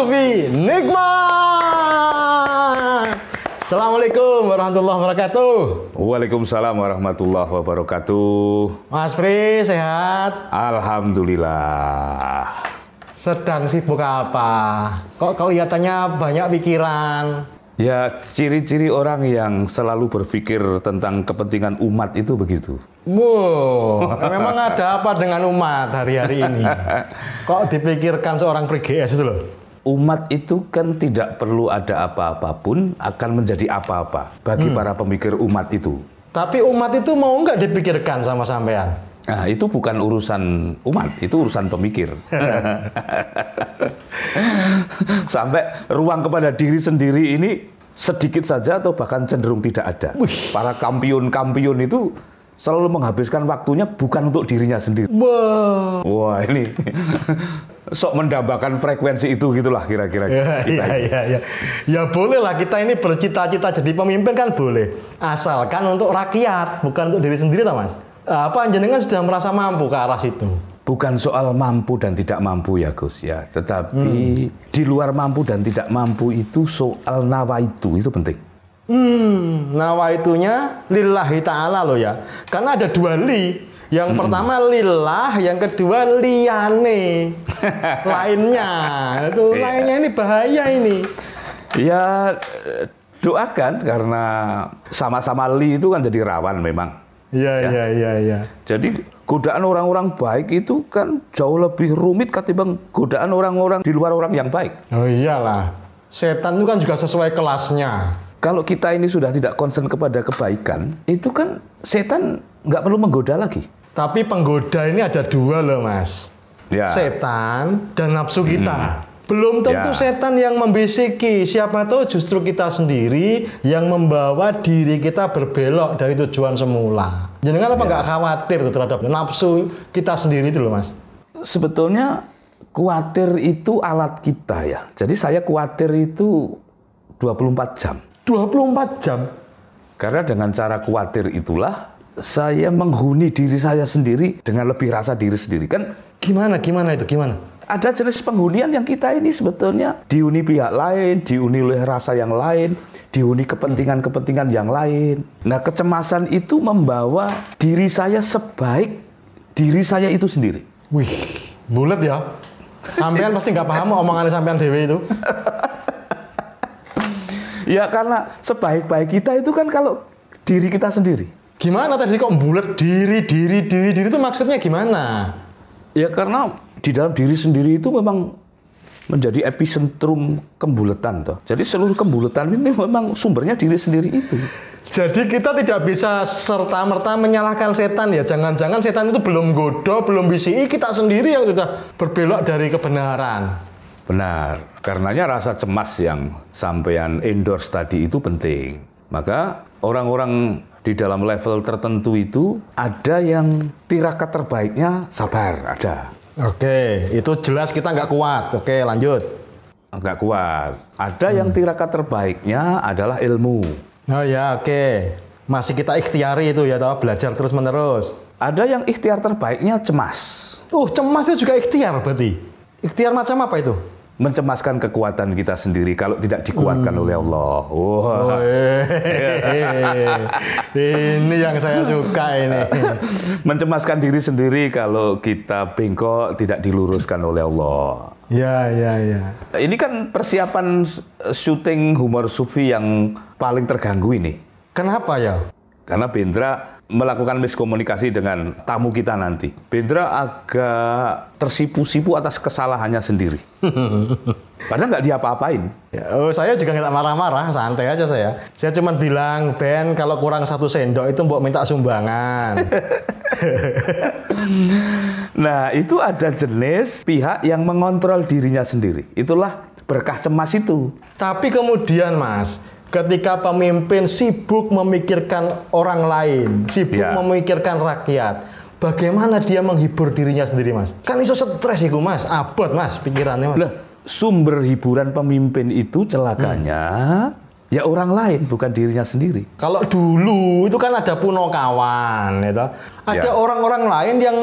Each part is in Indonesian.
Sufi nikmat. Assalamualaikum warahmatullahi wabarakatuh. Waalaikumsalam warahmatullahi wabarakatuh. Mas Pri sehat? Alhamdulillah. Sedang sibuk apa? Kok kelihatannya banyak pikiran? Ya, ciri-ciri orang yang selalu berpikir tentang kepentingan umat itu begitu. Wow, memang ada apa dengan umat hari-hari ini? Kok dipikirkan seorang Pri GS itu loh? Umat itu kan tidak perlu ada apa-apapun akan menjadi apa-apa bagi para pemikir umat itu. Tapi umat itu mau nggak dipikirkan sama sampean? Nah, itu bukan urusan umat, itu urusan pemikir. Sampai ruang kepada diri sendiri ini sedikit saja atau bahkan cenderung tidak ada. Para kampion-kampion itu selalu menghabiskan waktunya bukan untuk dirinya sendiri. Wah, Wah, ini sok mendambakan frekuensi itu gitulah kira-kira Ya, kita. ya, ya, ya. Ya boleh lah kita ini bercita-cita jadi pemimpin kan boleh. Asalkan untuk rakyat, bukan untuk diri sendiri toh mas. Apa jenengan sudah merasa mampu ke arah situ? Bukan soal mampu dan tidak mampu ya Gus ya, tetapi di luar mampu dan tidak mampu itu soal nawaitu itu penting. Hmm, nawaitunya lillahi ta'ala loh ya. Karena ada dua li. Yang pertama lillah, yang kedua liane. lainnya. Itu lainnya ini bahaya ini. Ya doakan karena sama-sama li itu kan jadi rawan memang. Iya, iya, iya, iya. Jadi godaan orang-orang baik itu kan jauh lebih rumit ketimbang godaan orang-orang di luar orang yang baik. Oh iyalah. Setan itu kan juga sesuai kelasnya. Kalau kita ini sudah tidak concern kepada kebaikan, itu kan setan nggak perlu menggoda lagi. Tapi penggoda ini ada dua loh mas. Ya. Setan dan nafsu kita. Belum tentu Ya. setan yang membisiki. Siapa tahu justru kita sendiri yang membawa diri kita berbelok dari tujuan semula. Jangan apa nggak khawatir tuh terhadap nafsu kita sendiri itu loh mas. Sebetulnya khawatir itu alat kita ya. Jadi saya khawatir itu 24 jam. 24 jam. Karena dengan cara khawatir itulah saya menghuni diri saya sendiri dengan lebih rasa diri sendiri. Kan Gimana, gimana itu, gimana? ada jenis penghunian yang kita ini sebetulnya dihuni pihak lain, dihuni oleh rasa yang lain, dihuni kepentingan-kepentingan yang lain. Nah, kecemasan itu membawa diri saya sebaik diri saya itu sendiri. Wih, bulat ya. Sampean pasti nggak paham omongannya sampean Dewi itu. Ya karena sebaik-baik kita itu kan kalau diri kita sendiri. Gimana tadi kok bulat diri, diri, diri, diri itu maksudnya gimana? Ya karena di dalam diri sendiri itu memang menjadi epicentrum kembuletan toh. Jadi seluruh kembuletan ini memang sumbernya diri sendiri itu. Jadi kita tidak bisa serta-merta menyalahkan setan ya. Jangan-jangan setan itu belum godo, belum bisi kita sendiri yang sudah berbelok dari kebenaran. Benar, karenanya rasa cemas yang sampean endorse tadi itu penting. Maka orang-orang di dalam level tertentu itu ada yang tirakat terbaiknya sabar, ada. Oke, itu jelas kita nggak kuat. Oke, lanjut. Agak kuat. Ada yang tirakat terbaiknya adalah ilmu. Oh ya, oke. Masih kita ikhtiari itu ya, toh belajar terus menerus. Ada yang ikhtiar terbaiknya cemas. Uh, cemas itu juga ikhtiar berarti. Ikhtiar macam apa itu? Mencemaskan kekuatan kita sendiri kalau tidak dikuatkan oleh Allah. Wah. Oh, ini yang saya suka ini. Mencemaskan diri sendiri kalau kita bengkok tidak diluruskan oleh Allah. Ya, ya, ya. Ini kan persiapan syuting humor sufi yang paling terganggu ini. Kenapa ya? Karena Bendra melakukan miskomunikasi dengan tamu kita nanti. Bendra agak tersipu-sipu atas kesalahannya sendiri. Padahal nggak diapa-apain. Ya, oh, saya juga nggak marah-marah, santai aja saya. Saya cuma bilang, Ben, kalau kurang satu sendok itu mbok minta sumbangan. Nah, itu ada jenis pihak yang mengontrol dirinya sendiri. Itulah berkah cemas itu. Tapi kemudian, Mas, ketika pemimpin sibuk memikirkan orang lain, sibuk Ya. memikirkan rakyat, bagaimana dia menghibur dirinya sendiri, Mas? Kan iso stres iku, Mas. Abot, Mas, pikirannya, Mas. Lah, sumber hiburan pemimpin itu celakanya ya orang lain, bukan dirinya sendiri. Kalau dulu itu kan ada punokawan, gitu. Ada Ya. orang-orang lain yang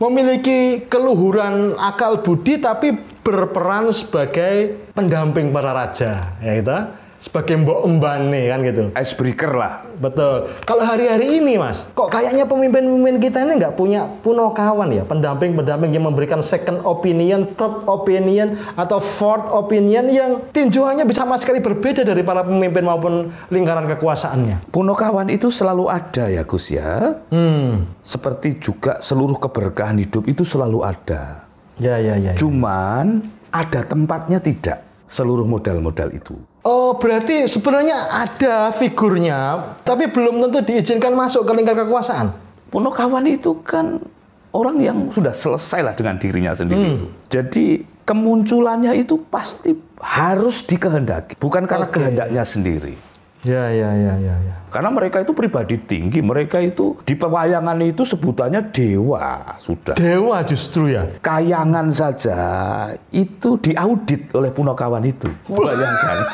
memiliki keluhuran akal budi tapi berperan sebagai pendamping para raja, ya gitu. Sebagai mbok embane kan gitu. Icebreaker lah. Betul. Kalau hari-hari ini, Mas, kok kayaknya pemimpin-pemimpin kita ini nggak punya punokawan ya, pendamping-pendamping yang memberikan second opinion, third opinion, atau fourth opinion yang tinjauannya bisa sama sekali berbeda dari para pemimpin maupun lingkaran kekuasaannya. Punokawan itu selalu ada ya Gus ya. Hmm. Seperti juga seluruh keberkahan hidup itu selalu ada. Ya, ya, ya. ya. Cuman ada tempatnya tidak seluruh modal-modal itu. Oh, berarti sebenarnya ada figurnya, tapi belum tentu diizinkan masuk ke lingkar kekuasaan. Punokawan itu kan orang yang sudah selesai lah dengan dirinya sendiri Hmm. itu. Jadi kemunculannya itu pasti harus dikehendaki, bukan karena Oke. kehendaknya sendiri. Ya, ya, ya, ya, ya. Karena mereka itu pribadi tinggi, mereka itu di pewayangan itu sebutannya dewa sudah. Dewa justru ya. Kayangan saja itu diaudit oleh punokawan itu. Bayangkan.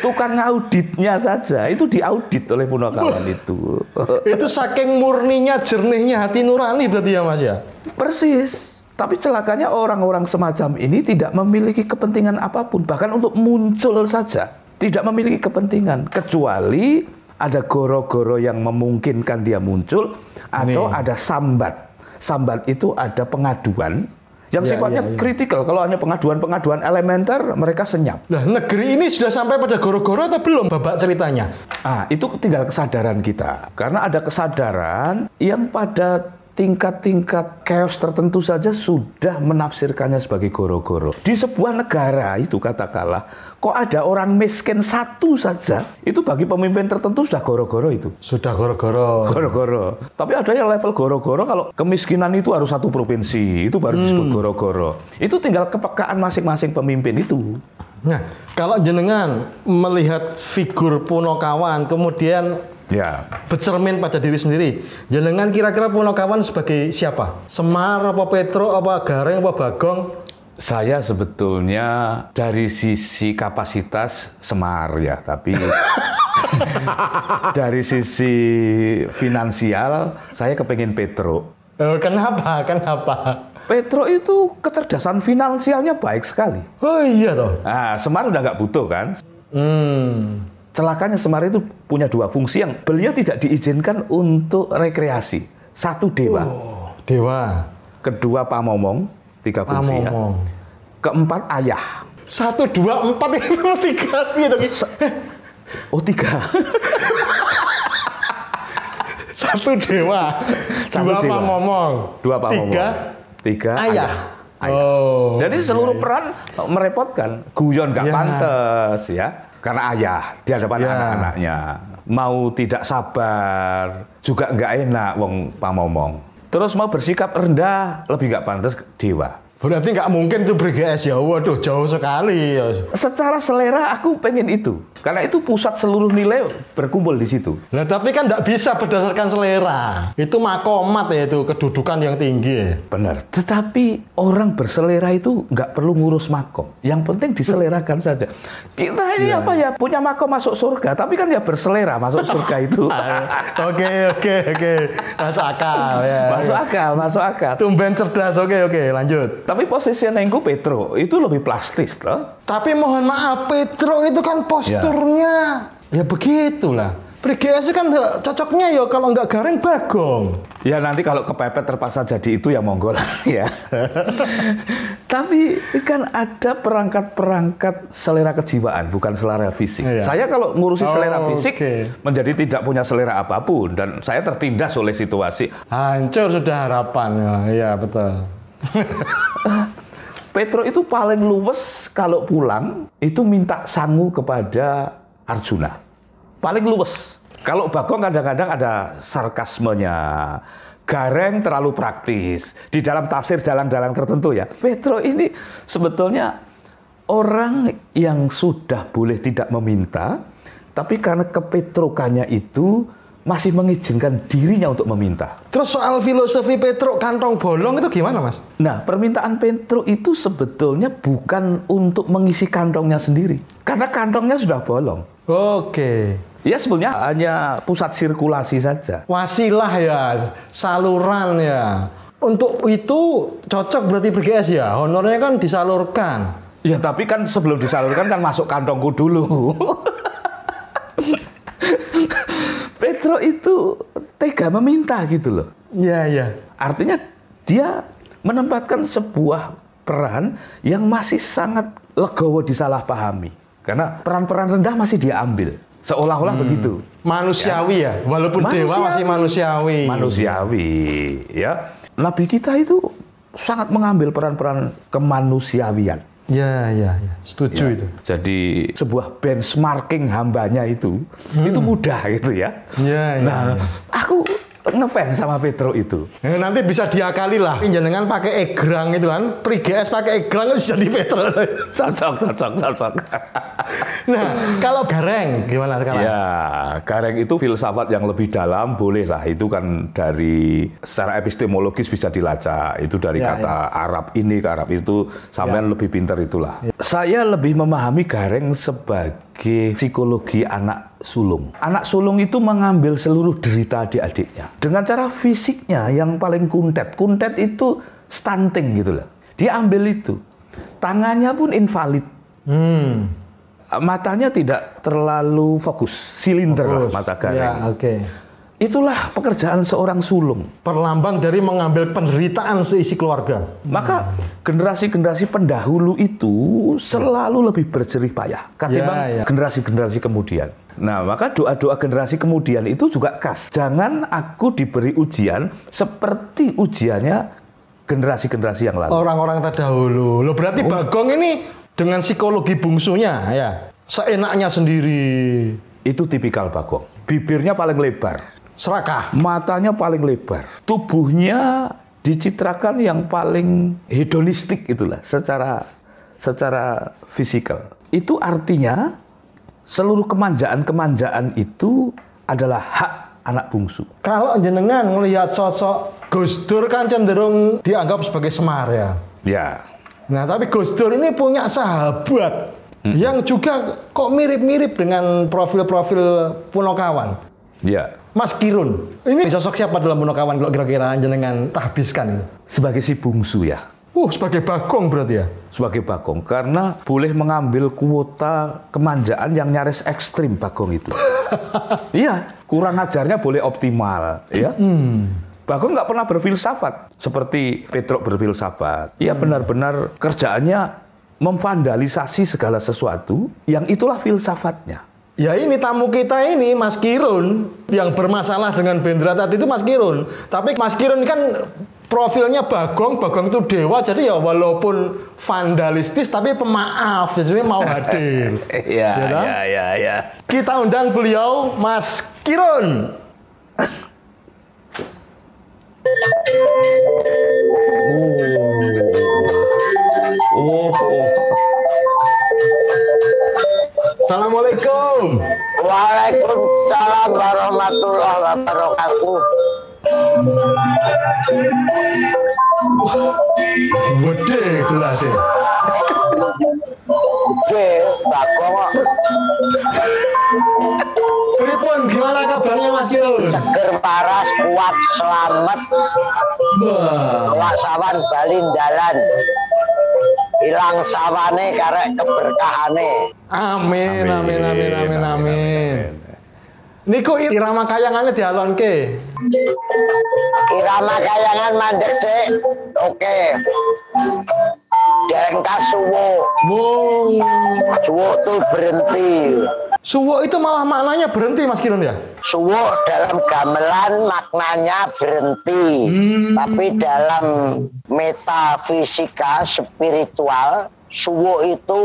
Tukang auditnya saja itu diaudit oleh punokawan itu. Itu saking murninya, jernihnya hati nurani berarti ya, Mas ya. Persis. Tapi celakanya orang-orang semacam ini tidak memiliki kepentingan apa pun, bahkan untuk muncul saja tidak memiliki kepentingan kecuali ada goro-goro yang memungkinkan dia muncul atau Nih. ada sambat. Sambat itu ada pengaduan yang Ya, sifatnya ya, ya. kritikal. Kalau hanya pengaduan-pengaduan elementer, mereka senyap. Nah, negeri ini sudah sampai pada goro-goro atau belum babak ceritanya? Ah, itu tinggal kesadaran kita. Karena ada kesadaran yang pada tingkat-tingkat chaos tertentu saja sudah menafsirkannya sebagai goro-goro. Di sebuah negara itu katakanlah, kok ada orang miskin satu saja, itu bagi pemimpin tertentu sudah goro-goro itu. Sudah goro-goro. Goro-goro. Tapi ada yang level goro-goro kalau kemiskinan itu harus satu provinsi, itu baru disebut goro-goro. Itu tinggal kepekaan masing-masing pemimpin itu. Nah, kalau jenengan melihat figur Punokawan, kemudian Ya, bercermin pada diri sendiri, jenengan kira-kira Punokawan sebagai siapa? Semar, apa Petro, apa Gareng, apa Bagong? Saya sebetulnya dari sisi kapasitas Semar ya, tapi dari sisi finansial saya kepengen Petro. Eh, kenapa? Kenapa? Petro itu kecerdasan finansialnya baik sekali. Oh iya toh. Nah, Semar udah nggak butuh kan? Hmm. Celakanya Semar itu punya dua fungsi yang beliau tidak diizinkan untuk rekreasi. Satu dewa, Oh, dewa. kedua pamomong, tiga fungsi ya. Pamomong. Keempat ayah. Satu, dua, empat, lima, tiga, gitu. Oh tiga. Satu dewa, Satu dua dewa. pamomong, Dua pamomong. tiga Tiga ayah. Ayah. Oh. Jadi seluruh peran merepotkan. Guyon nggak Ya. pantas ya. Karena ayah di hadapan Ya. anak-anaknya. Mau tidak sabar, juga nggak enak wong pamomong. Terus mau bersikap rendah, lebih nggak pantas dewa. Berarti nggak mungkin tuh BGS ya. Waduh, jauh sekali. ya. Secara selera aku pengen itu. Karena itu pusat seluruh nilai berkumpul di situ. Nah, tapi kan nggak bisa berdasarkan selera. Itu makomat ya itu kedudukan yang tinggi. ya. Benar. Tetapi orang berselera itu nggak perlu ngurus makom. Yang penting diselerakan saja. Kita ini apa ya punya makom masuk surga, tapi kan ya berselera masuk surga itu. Oke, oke, oke. Masuk akal ya. masuk akal, masuk akal. Tumben cerdas. Oke, oke, lanjut. Tapi posisi Nengku Petro itu lebih plastis loh. Tapi mohon maaf, Petro itu kan posturnya ya, begitulah. BGS itu kan cocoknya ya kalau nggak garing bagong. Ya nanti kalau kepepet terpaksa jadi itu ya monggo lah ya. Tapi kan ada perangkat-perangkat selera kejiwaan, bukan selera fisik. Iya. Saya kalau ngurusi Oh, selera fisik oke. menjadi tidak punya selera apa pun dan saya tertindas oleh situasi. Hancur sudah harapan. Ya, iya, betul. Petro itu paling luwes kalau pulang itu minta sangu kepada Arjuna. Paling luwes. Kalau Bagong kadang-kadang ada sarkasmenya. Gareng terlalu praktis. Di dalam tafsir dalang-dalang tertentu ya. Petro ini sebetulnya orang yang sudah boleh tidak meminta, tapi karena kepetrokannya itu masih mengizinkan dirinya untuk meminta. Terus soal filosofi Petro kantong bolong itu gimana, Mas? Nah, permintaan Petro itu sebetulnya bukan untuk mengisi kantongnya sendiri. Karena kantongnya sudah bolong. Oke. Ya sebenarnya hanya pusat sirkulasi saja. Wasilah ya, saluran ya. Untuk itu cocok berarti BGS ya. Honornya kan disalurkan. Ya tapi kan sebelum disalurkan kan masuk kantongku dulu. Petro itu tega meminta gitu loh. Iya, iya. Artinya dia menempatkan sebuah peran yang masih sangat legowo disalahpahami. Karena peran-peran rendah masih dia ambil. Seolah-olah begitu. Manusiawi ya, walaupun dewa Manusiawi. masih manusiawi. Manusiawi, ya. Nabi kita itu sangat mengambil peran-peran kemanusiawian. Ya, ya, ya. Setuju itu. Jadi sebuah benchmarking hambanya itu itu mudah gitu ya. Ya, ya. Nah, aku ngefans sama Petro itu. Eh, nanti bisa diakali lah. Jenengan pakai egrang itu kan, PGS pakai egrang itu bisa di Petro. Cocok, cocok, cocok. nah, kalau gareng gimana sekarang? Ya, gareng itu filsafat yang lebih dalam, boleh lah. Itu kan dari secara epistemologis bisa dilacak. Itu dari Ya, kata Arab ini ke Arab itu, sampean lebih pintar itulah. Saya lebih memahami gareng sebagai psikologi anak sulung. Anak sulung itu mengambil seluruh derita adik-adiknya. Dengan cara fisiknya yang paling kuntet. Kuntet itu stunting gitu loh. Dia ambil itu. Tangannya pun invalid Hmm. matanya tidak terlalu fokus, silinder lah mata Ya, oke. Itulah pekerjaan seorang sulung. Perlambang dari mengambil penderitaan seisi keluarga. Maka generasi-generasi pendahulu itu selalu lebih berjerih payah ketimbang Ya, ya. generasi-generasi kemudian. Nah, maka doa-doa generasi kemudian itu juga khas. Jangan aku diberi ujian seperti ujiannya generasi-generasi yang lalu. Orang-orang terdahulu. Loh berarti Bagong ini dengan psikologi bungsunya ya. Seenaknya sendiri. Itu tipikal Bagong. Bibirnya paling lebar, Serakah. matanya paling lebar, tubuhnya dicitrakan yang paling hedonistik itulah secara secara fisikal. Itu artinya seluruh kemanjaan-kemanjaan itu adalah hak anak bungsu. Kalau jenengan melihat sosok Gus Dur kan cenderung dianggap sebagai Semar ya. Ya, Nah, tapi Gus Dur ini punya sahabat yang juga kok mirip-mirip dengan profil-profil Punokawan. ya. Mas Kirun. Ini sosok siapa dalam Punokawan kalau kira-kira jenengan tahbiskan? Sebagai si bungsu ya, Uh, sebagai Bagong berarti ya? sebagai Bagong karena boleh mengambil kuota kemanjaan yang nyaris ekstrim Bagong itu. iya, kurang ajarnya boleh optimal, ya. Bagong nggak pernah berfilsafat seperti Petro berfilsafat. Ia benar-benar kerjaannya memvandalisasi segala sesuatu yang itulah filsafatnya. Ya ini tamu kita ini Mas Kirun yang bermasalah dengan Bendra tadi itu Mas Kirun. Tapi Mas Kirun kan profilnya Bagong, Bagong itu dewa jadi ya walaupun vandalistis tapi pemaaf jadi mau hadir. Iya, Ya kan? iya, iya, iya. Kita undang beliau Mas Kirun. Oh, oh. Assalamualaikum. Waalaikumsalam warahmatullahi wabarakatuh. Gede gelasnya. Gede, bagong kok. Pripun gimana kabarnya Mas Kirun? seger paras, kuat, selamat, Wah. laksawan balin dalan. Hilang sawane karek keberkahane. Amin, amin, amin, amin, amin. Niku irama kayangannya dialonke. Irama kayangan mandek. Oke. Dengkas suwo. Wow. Suwo tuh berhenti. Suwo itu malah maknanya berhenti Mas Kirun ya? Suwo dalam gamelan maknanya berhenti. Tapi dalam metafisika spiritual, suwo itu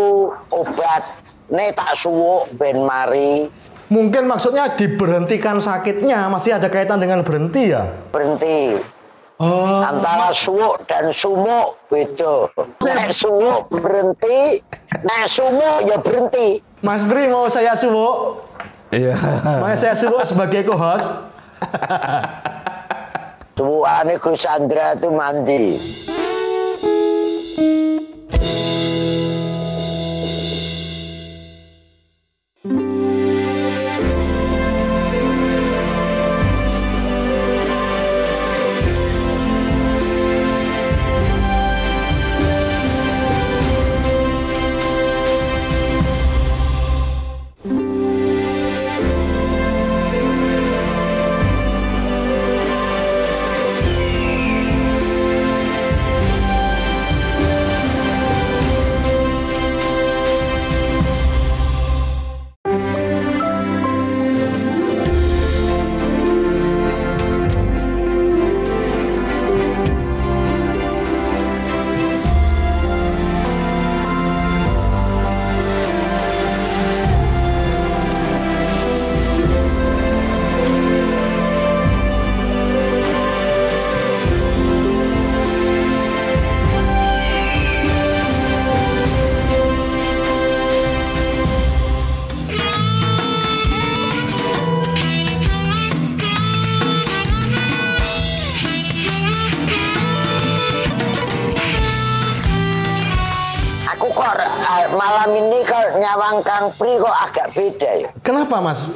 obat. Ne tak suwo ben mari Mungkin maksudnya diberhentikan sakitnya masih ada kaitan dengan berhenti ya? berhenti. Oh. Antara suwo dan sumo beda. Nek suwo berhenti, nek sumo ya berhenti. Mas Bri mau saya suwo? Iya. Mau saya suwo sebagai co-host? Suwoane Gus Andra itu mandi.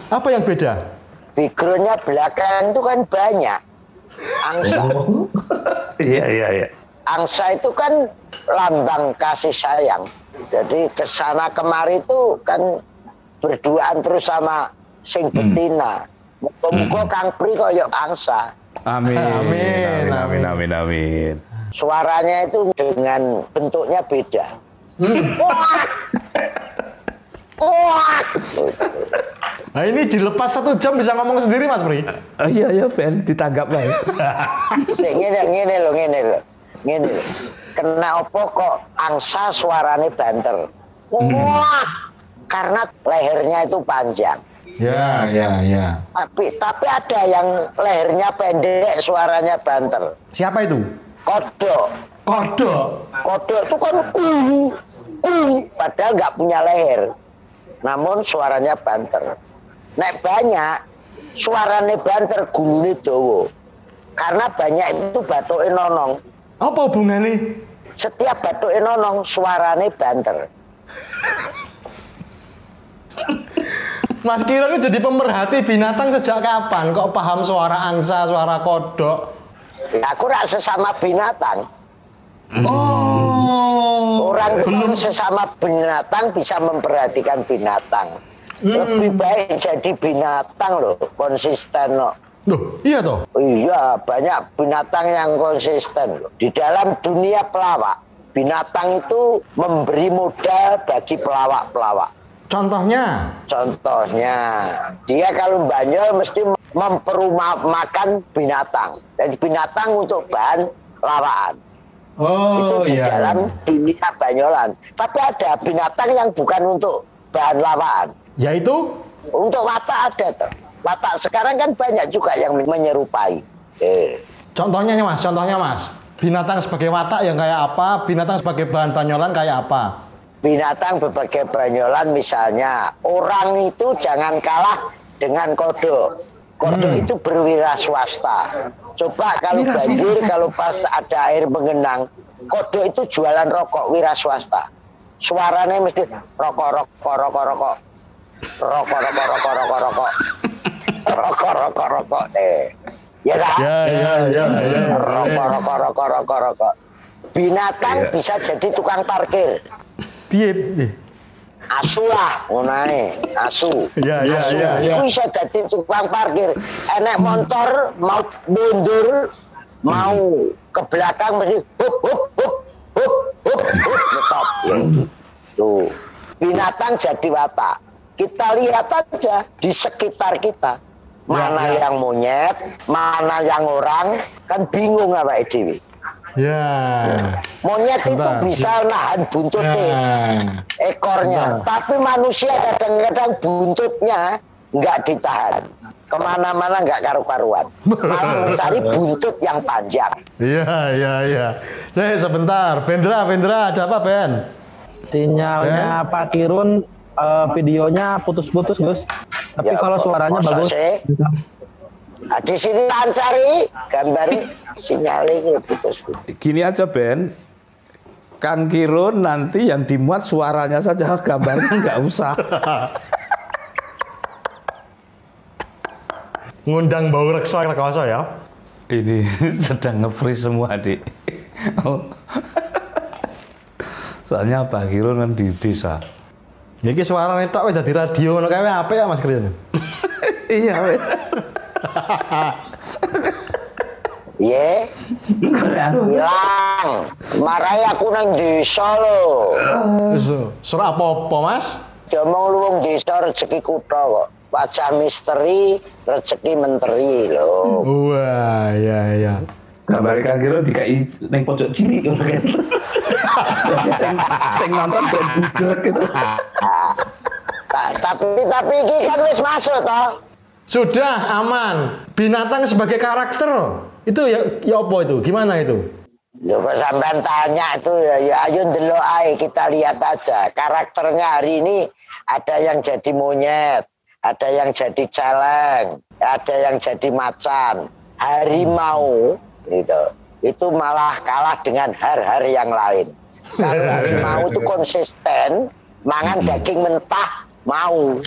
Apa yang beda? Backgroundnya belakang itu kan banyak. Angsa. Iya, iya, iya. Angsa itu kan lambang kasih sayang. Jadi ke sana kemari itu kan berduaan terus sama sing betina. Muga-muga Kang Pri koyo angsa. Amin. Amin, Amin, amin, amin, amin. Suaranya itu dengan bentuknya beda. Wah! Wah! Nah ini dilepas satu jam bisa ngomong sendiri mas Pri. Oh, iya, iya, Ben, ditanggap lah. ya. Ngene ngene lho ngene lho. Ngene lho. Kena opo kok angsa suarane banter. Wah! Karena lehernya itu panjang. Ya, ya, ya. Tapi tapi ada yang lehernya pendek, suaranya banter. Siapa itu? Kodok. Kodok. Kodok itu kan kung, kung, padahal nggak punya leher. Namun suaranya banter. Nek banyak, suaranya banter gulune dawa. Karena banyak itu batuke nonong. Apa hubungannya? Setiap batuke nonong suaranya banter. Mas Kiron ini jadi pemerhati binatang sejak kapan? Kok paham suara angsa, suara kodok? Aku rak sesama binatang. Oh. Orang itu kalau sesama binatang bisa memperhatikan binatang. Lebih baik jadi binatang loh, konsisten loh. Loh, iya toh? Iya, banyak binatang yang konsisten loh. Di dalam dunia pelawak, binatang itu memberi modal bagi pelawak-pelawak. Contohnya? Contohnya, dia kalau banyol mesti memperumakan binatang. Dan binatang untuk bahan lawakan. itu Oh di iya. dalam dunia banyolan. Tapi ada binatang yang bukan untuk bahan lawakan. Yaitu? Untuk watak ada tuh. Watak sekarang kan banyak juga yang menyerupai. Eh. Contohnya ya mas, contohnya mas. Binatang sebagai watak yang kayak apa? Binatang sebagai bahan banyolan kayak apa? binatang berbagai banyolan misalnya orang itu jangan kalah dengan kodok kodok Hmm. itu berwira swasta coba kalau Wira banjir kalau pas ada air mengenang kodok itu jualan rokok wira swasta suaranya mesti rokok rokok rokok rokok rokok rokok rokok rokok rokok. Rokok rokok rokok. Eh ya kan Ya, ya, ya, ya. rokok rokok rokok rokok rokok. Binatang Iya. bisa jadi tukang parkir. Piye? asu lah ngonae asu. Ya, ya, asu ya, ya. iso dadi tukang parkir. Enek motor mau mundur mau ke belakang mesti hup hup hup hup hup hup stop tuh. Binatang jadi watak kita lihat aja di sekitar kita mana ya. yang monyet mana yang orang kan bingung apa dewi Ya. monyet itu bisa nahan buntutnya Nah. ekornya. Tapi manusia kadang-kadang buntutnya nggak ditahan. Ke mana-mana nggak karu-karuan. Malah mencari buntut yang panjang. Iya, iya, iya. Saya sebentar. Bendra, Bendra, ada apa, Ben? Sinyalnya Pak Kirun eh, videonya putus-putus, Gus. Tapi Ya, kalau suaranya bagus. sih? Nah, di sini lancari gambar sinyalnya ini putus. Gini aja Ben, Kang Kirun nanti yang dimuat suaranya saja, gambarnya nggak usah. Ngundang bau reksa rekoso ya. Ini sedang nge-freeze semua, Dik. Oh. Soalnya Pak Kirun kan di desa. Ya iki suarane tok wis dadi radio ngono kae apik ya Mas Krian. Iya, wes. Ye, hilang. Marai aku nang desa loh. Wis sur apa-apa, Mas? Diomong luwung desa rezeki kutha kok. Wajah misteri, rezeki menteri loh. Wah, iya iya. Gambar Kang Kirun dikai neng pojok cilik ngono kan. Sing sing nonton ben budek gitu. Ta- tapi tapi iki kan wis masuk toh. Sudah aman. Binatang sebagai karakter. Itu ya ya apa itu? Gimana itu? Lho kok sampean tanya itu ya, ya ayo ndelok ae kita lihat aja. Karakternya hari ini ada yang jadi monyet, ada yang jadi celeng, ada yang jadi macan, harimau gitu. Itu malah kalah dengan har-har yang lain. Kalau harimau itu konsisten, mangan daging mentah mau.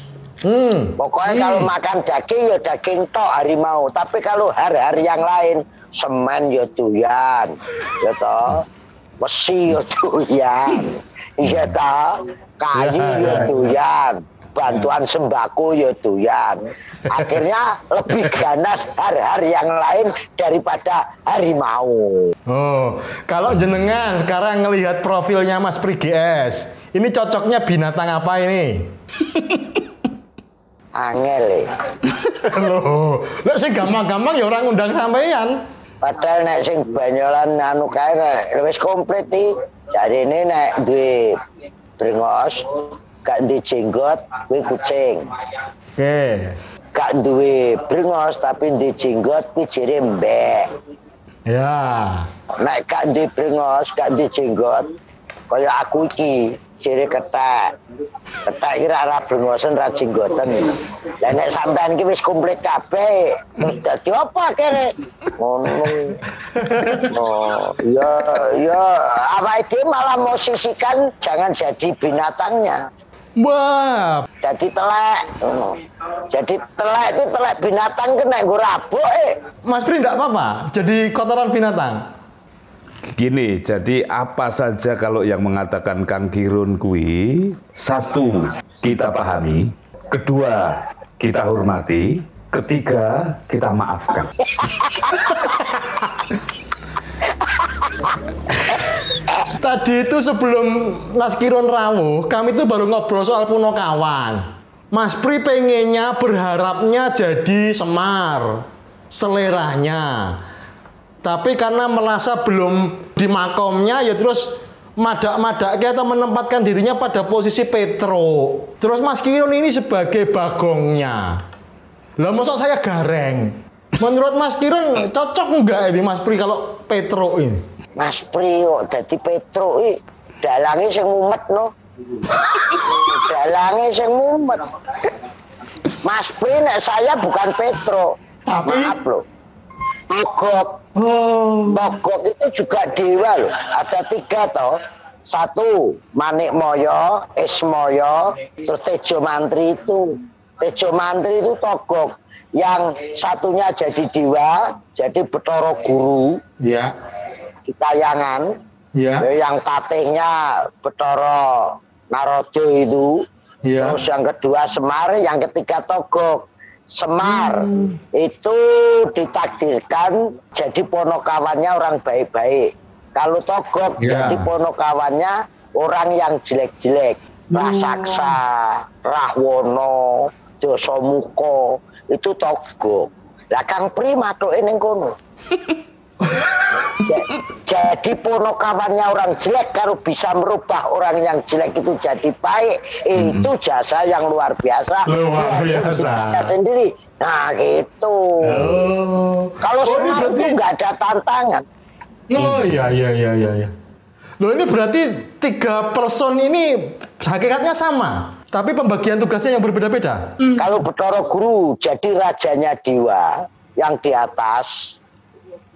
Hmm. Pokoknya kalau makan daging ya daging tok harimau. Tapi kalau hari-hari yang lain semen ya doyan, ya toh. Besi ya doyan, iya toh. Kayu Ya, ya ya. doyan, bantuan sembako ya doyan. Akhirnya lebih ganas hari-hari yang lain daripada harimau. Oh, kalau jenengan sekarang ngelihat profilnya Mas Pri GS, ini cocoknya binatang apa ini? Angel eh. Loh, lek sing gampang-gampang ya orang undang sampean. Padahal nek sing banyolan anu kae wis komplit iki. Jadi ini nek duwe brengos, gak duwe jenggot, kuwi kucing. Oke. Gak duwe brengos tapi duwe jenggot kuwi jere mbek. Ya. Nek gak duwe brengos, gak duwe jenggot, kaya aku iki jere ketek. Ketek iki ra ora brengosen ra jenggoten. Lah nek sampean iki wis komplit kabeh, terus dadi apa kene? Ngono. Oh, ya ya apa itu malah mau sisihkan jangan jadi binatangnya. Wah, Jadi telek. ngono. Jadi telek itu telek binatang kena nggo rabuk eh. Mas Pri enggak apa-apa jadi kotoran binatang. Gini, jadi apa saja kalau yang mengatakan Kang Kirun kui, satu kita pahami, kedua kita hormati, ketiga kita maafkan. Tadi itu sebelum Mas Kiron rawuh, kami itu baru ngobrol soal Punokawan. Mas Pri pengennya berharapnya jadi Semar, seleranya. Tapi karena merasa belum di makomnya, ya terus madak-madak atau menempatkan dirinya pada posisi Petro. Terus Mas Kiron ini sebagai bagongnya. Lah masa saya gareng? Menurut Mas Kiron cocok nggak ini Mas Pri kalau Petro ini? Mas Priyo dadi Petro iki dalange sing mumet no. dalange sing mumet. Mas Pri nek saya bukan Petro. Tapi? Maaf loh. Togok itu juga dewa loh. Ada tiga toh. Satu Manik Moyo, Ismoyo, terus Tejo Mantri itu. Tejo Mantri itu Togok. Yang satunya jadi dewa, jadi Betoro Guru Ya, di tayangan. ya, Ya, Yang tatihnya Betoro Narodo itu. ya. Terus yang kedua Semar, yang ketiga Togok. Semar itu ditakdirkan jadi ponokawannya orang baik-baik. Kalau Togok Ya. jadi ponokawannya orang yang jelek-jelek. Rasaksa, Rahwono, Dosomuko, itu Togok. Lah Kang Pri matuke ning kono. Ja- jadi ponokawannya orang jelek kalau bisa merubah orang yang jelek itu jadi baik itu jasa yang luar biasa Luar biasa. sendiri nah gitu Oh. kalau Oh, ini semua berarti- itu nggak ada tantangan Oh iya iya iya iya. iya. Loh ini berarti tiga person ini hakikatnya sama, tapi pembagian tugasnya yang berbeda-beda. kalau Betoro Guru jadi rajanya Dewa yang di atas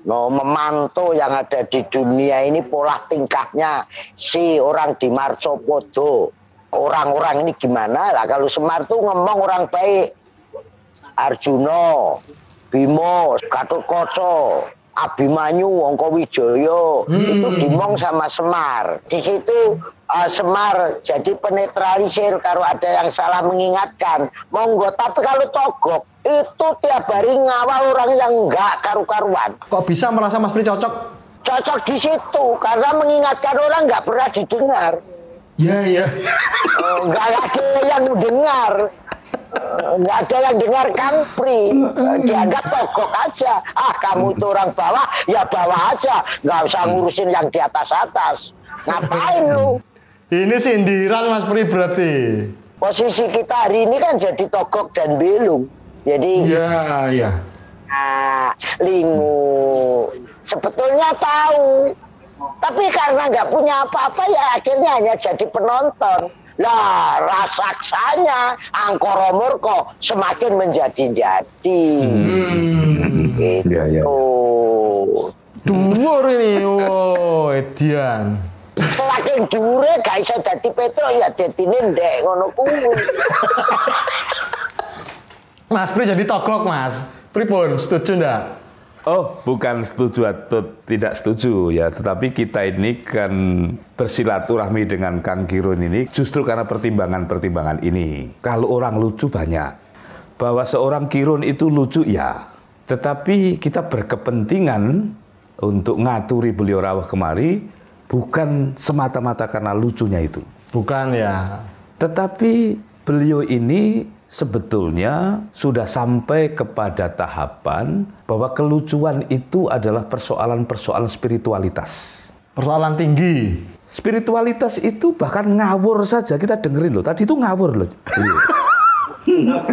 No, memantau yang ada di dunia ini pola tingkahnya si orang di Marcopodo. Orang-orang ini gimana lah kalau Semar tuh ngomong orang baik. Arjuno, Bimo, Gatot Koco, Abimanyu, Wongko Wijoyo itu dimong sama Semar. Di situ eh, Semar jadi penetralisir kalau ada yang salah mengingatkan. Monggo, tapi kalau Togok itu tiap hari ngawal orang yang enggak karu-karuan. Kok bisa merasa Mas Pri cocok? Cocok di situ karena mengingatkan orang nggak pernah didengar. Iya iya. Eh, nggak ada yang dengar nggak ada yang dengar Kang Pri. Eh, dianggap togok aja. Ah kamu itu orang bawah ya bawah aja. Nggak usah ngurusin yang di atas atas. Ngapain lu? Ini sindiran Mas Pri berarti. posisi kita hari ini kan jadi togok dan belum. Jadi Iya iya. ah, lingu. Sebetulnya tahu. Tapi karena nggak punya apa-apa ya akhirnya hanya jadi penonton lah rasaksanya angkoro murko semakin menjadi-jadi Hmm. gitu Ya, ya. Dhuwur ini. Wow, Edian. saking dhuwure gak iso dadi Petro ya dadine ndek ngono kuwi. Mas Pri jadi togok mas. Pripun, setuju ndak? Oh, bukan setuju atau tidak setuju ya, tetapi kita ini kan bersilaturahmi dengan Kang Kirun ini justru karena pertimbangan-pertimbangan ini. Kalau orang lucu banyak, bahwa seorang Kirun itu lucu ya, tetapi kita berkepentingan untuk ngaturi beliau rawuh kemari bukan semata-mata karena lucunya itu. Bukan ya. Tetapi beliau ini sebetulnya sudah sampai kepada tahapan bahwa kelucuan itu adalah persoalan-persoalan spiritualitas. Persoalan tinggi. Spiritualitas itu bahkan ngawur saja kita dengerin loh. Tadi itu ngawur loh. beliau.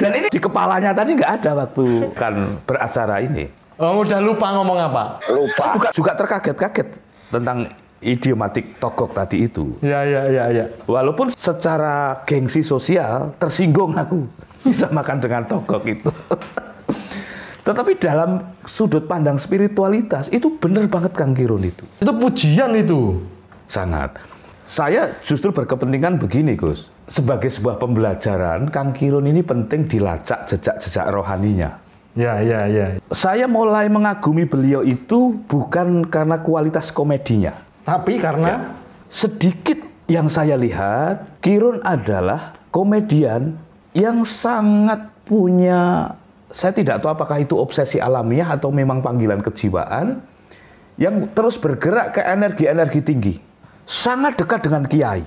Dan ini di kepalanya tadi nggak ada waktu kan beracara ini. Oh, udah lupa ngomong apa? Lupa. Juga, juga terkaget-kaget tentang idiomatik togok tadi itu. Ya, ya, ya, ya. Walaupun secara gengsi sosial tersinggung aku bisa makan dengan togok itu. Tetapi dalam sudut pandang spiritualitas itu benar banget Kang Kirun itu. Itu pujian itu. Sangat. Saya justru berkepentingan begini Gus. Sebagai sebuah pembelajaran, Kang Kirun ini penting dilacak jejak-jejak rohaninya. Ya, ya, ya. Saya mulai mengagumi beliau itu bukan karena kualitas komedinya. Tapi karena Sedikit yang saya lihat, Kirun adalah komedian yang sangat punya, saya tidak tahu apakah itu obsesi alamiah atau memang panggilan kejiwaan, yang terus bergerak ke energi-energi tinggi. Sangat dekat dengan kiai.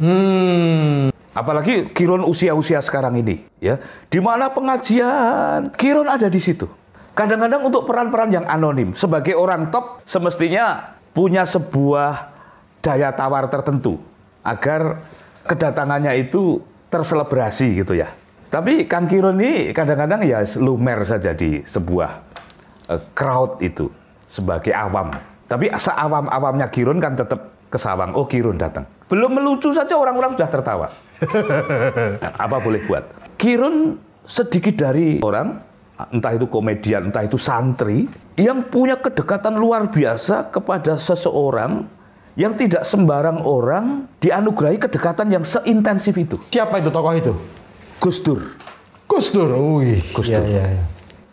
hmm, Apalagi Kirun usia-usia sekarang ini, ya, di mana pengajian Kirun ada di situ. Kadang-kadang untuk peran-peran yang anonim, sebagai orang top semestinya punya sebuah daya tawar tertentu agar kedatangannya itu terselebrasi gitu ya. Tapi Kang Kirun ini kadang-kadang ya lumer saja di sebuah eh, crowd itu sebagai awam. Tapi seawam-awamnya Kirun kan tetap ke sawang. Oh Kirun datang. Belum melucu saja orang-orang sudah tertawa. Nah, apa boleh buat? Kirun sedikit dari orang, entah itu komedian, entah itu santri, yang punya kedekatan luar biasa kepada seseorang yang tidak sembarang orang dianugerahi kedekatan yang seintensif itu. siapa itu tokoh itu? Gus Dur. Gus Dur. Wih. Gus Ya, Dur. ya, ya.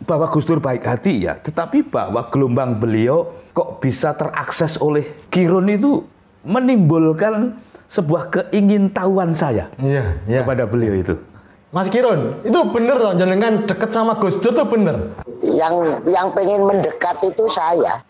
Bahwa Gus Dur baik hati ya, tetapi bahwa gelombang beliau kok bisa terakses oleh Kirun itu menimbulkan sebuah keingintahuan saya Iya, iya. kepada beliau itu. Mas Kirun, itu bener dong jenengan deket sama Gus Dur tuh bener. Yang yang pengen mendekat itu saya.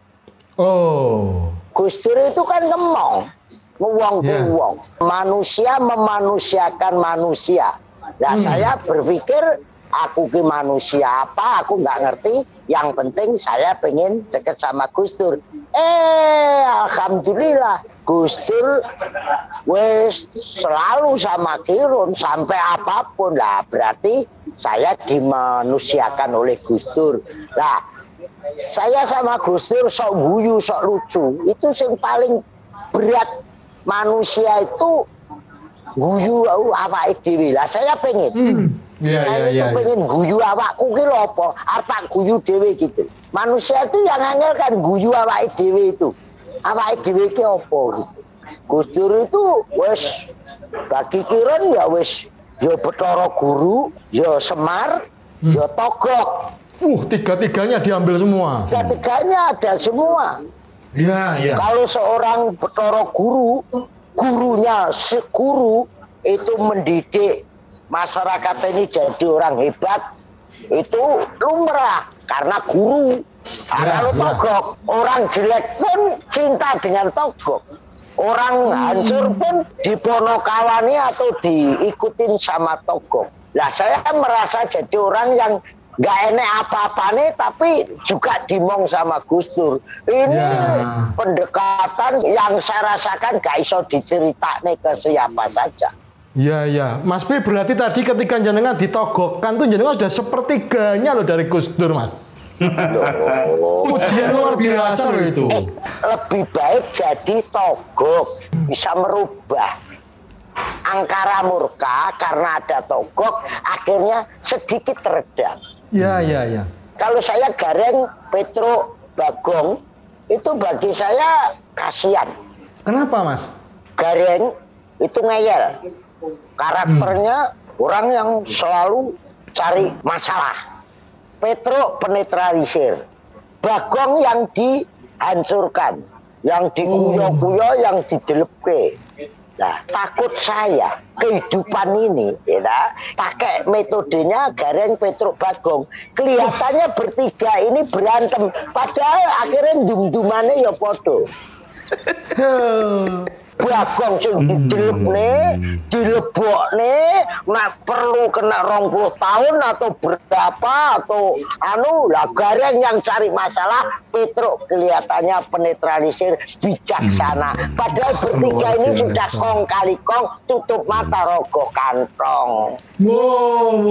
Oh. Gus Dur itu kan ngemong, ngewong Iya. wong. Manusia memanusiakan manusia. Nah saya berpikir aku ke manusia apa, aku nggak ngerti. Yang penting saya pengen deket sama Gus Dur. Eh, alhamdulillah Gus Dur wes selalu sama Kirun sampai apa pun lah. Berarti saya dimanusiakan oleh Gus Dur. Nah, saya sama Gus Dur sok guyu, sok lucu. Itu yang paling berat manusia itu guyu apa dhewe. Lah saya pengen. Iya, saya iya, itu iya. pengen guyu awakku ki lho apa? Arep guyu dhewe gitu. Manusia itu yang angel kan guyu awake dhewe itu. Awake dhewe ki apa gitu. Gus Dur itu wis bagi Kirun ya wis ya Bathara Guru, ya Semar, ya Togok. Uh, tiga-tiganya diambil semua. Ketiganya ada semua. Iya, iya. Kalau seorang Bathara Guru, gurunya si guru itu mendidik masyarakat ini jadi orang hebat, itu lumrah karena guru. Ya, kalau ya. togok, orang jelek pun cinta dengan togok. Orang hancur pun diponokawani atau diikutin sama togok. Nah saya merasa jadi orang yang nggak enek apa-apa nih tapi juga dimong sama Gus Dur. Ini Ya. pendekatan yang saya rasakan gak iso diceritakan ke siapa saja. Iya, iya. Mas Pi berarti tadi ketika jenengan ditogokkan tuh jenengan sudah sepertiganya loh dari Gus Dur, Mas. Ujian luar biasa loh itu. Eh, lebih baik jadi togok bisa merubah angkara murka karena ada togok akhirnya sedikit redam. Iya, iya, iya. Kalau saya gareng Petro Bagong itu bagi saya kasihan. Kenapa mas? Gareng itu ngeyel. Karakternya orang yang selalu cari masalah. Petro penetralisir. Bagong yang dihancurkan. Yang dikuyo-kuyo, yang didelepke. Nah, takut saya kehidupan ini, ya, pakai metodenya Gareng Petruk Bagong. Kelihatannya bertiga ini berantem, padahal akhirnya dum-dumannya ya podo. Bagong sing didelepne, dilebokne, nak perlu kena rong puluh tahun atau berapa atau anu lah gareng yang cari masalah Petruk kelihatannya penetralisir bijaksana. Padahal bertiga ini sudah kong kali kong tutup mata rogoh kantong.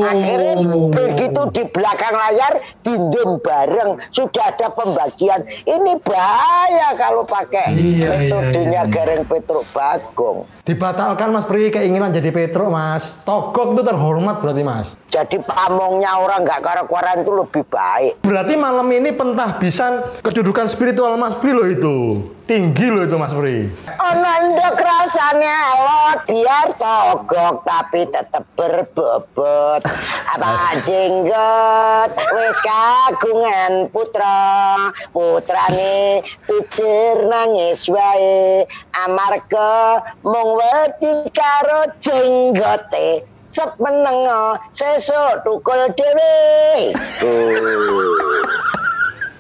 Akhirnya begitu di belakang layar dindum bareng sudah ada pembagian. Ini bahaya kalau pakai metodenya Gareng Petruk Bagong. Dibatalkan mas Pri keinginan jadi Petro mas. Togok itu terhormat berarti mas. Jadi pamongnya orang nggak karak-karan itu lebih baik. Berarti malam ini pentahbisan kedudukan spiritual mas Pri loh itu. Tinggi loh itu mas Pri. Ananda kerasanya alot biar togok tapi tetap berbobot. Apa jenggot wis kagungan putra putrane pijer nangis wae amarga mung wedi karo jenggote cep meneng sesuk tukul dhewe.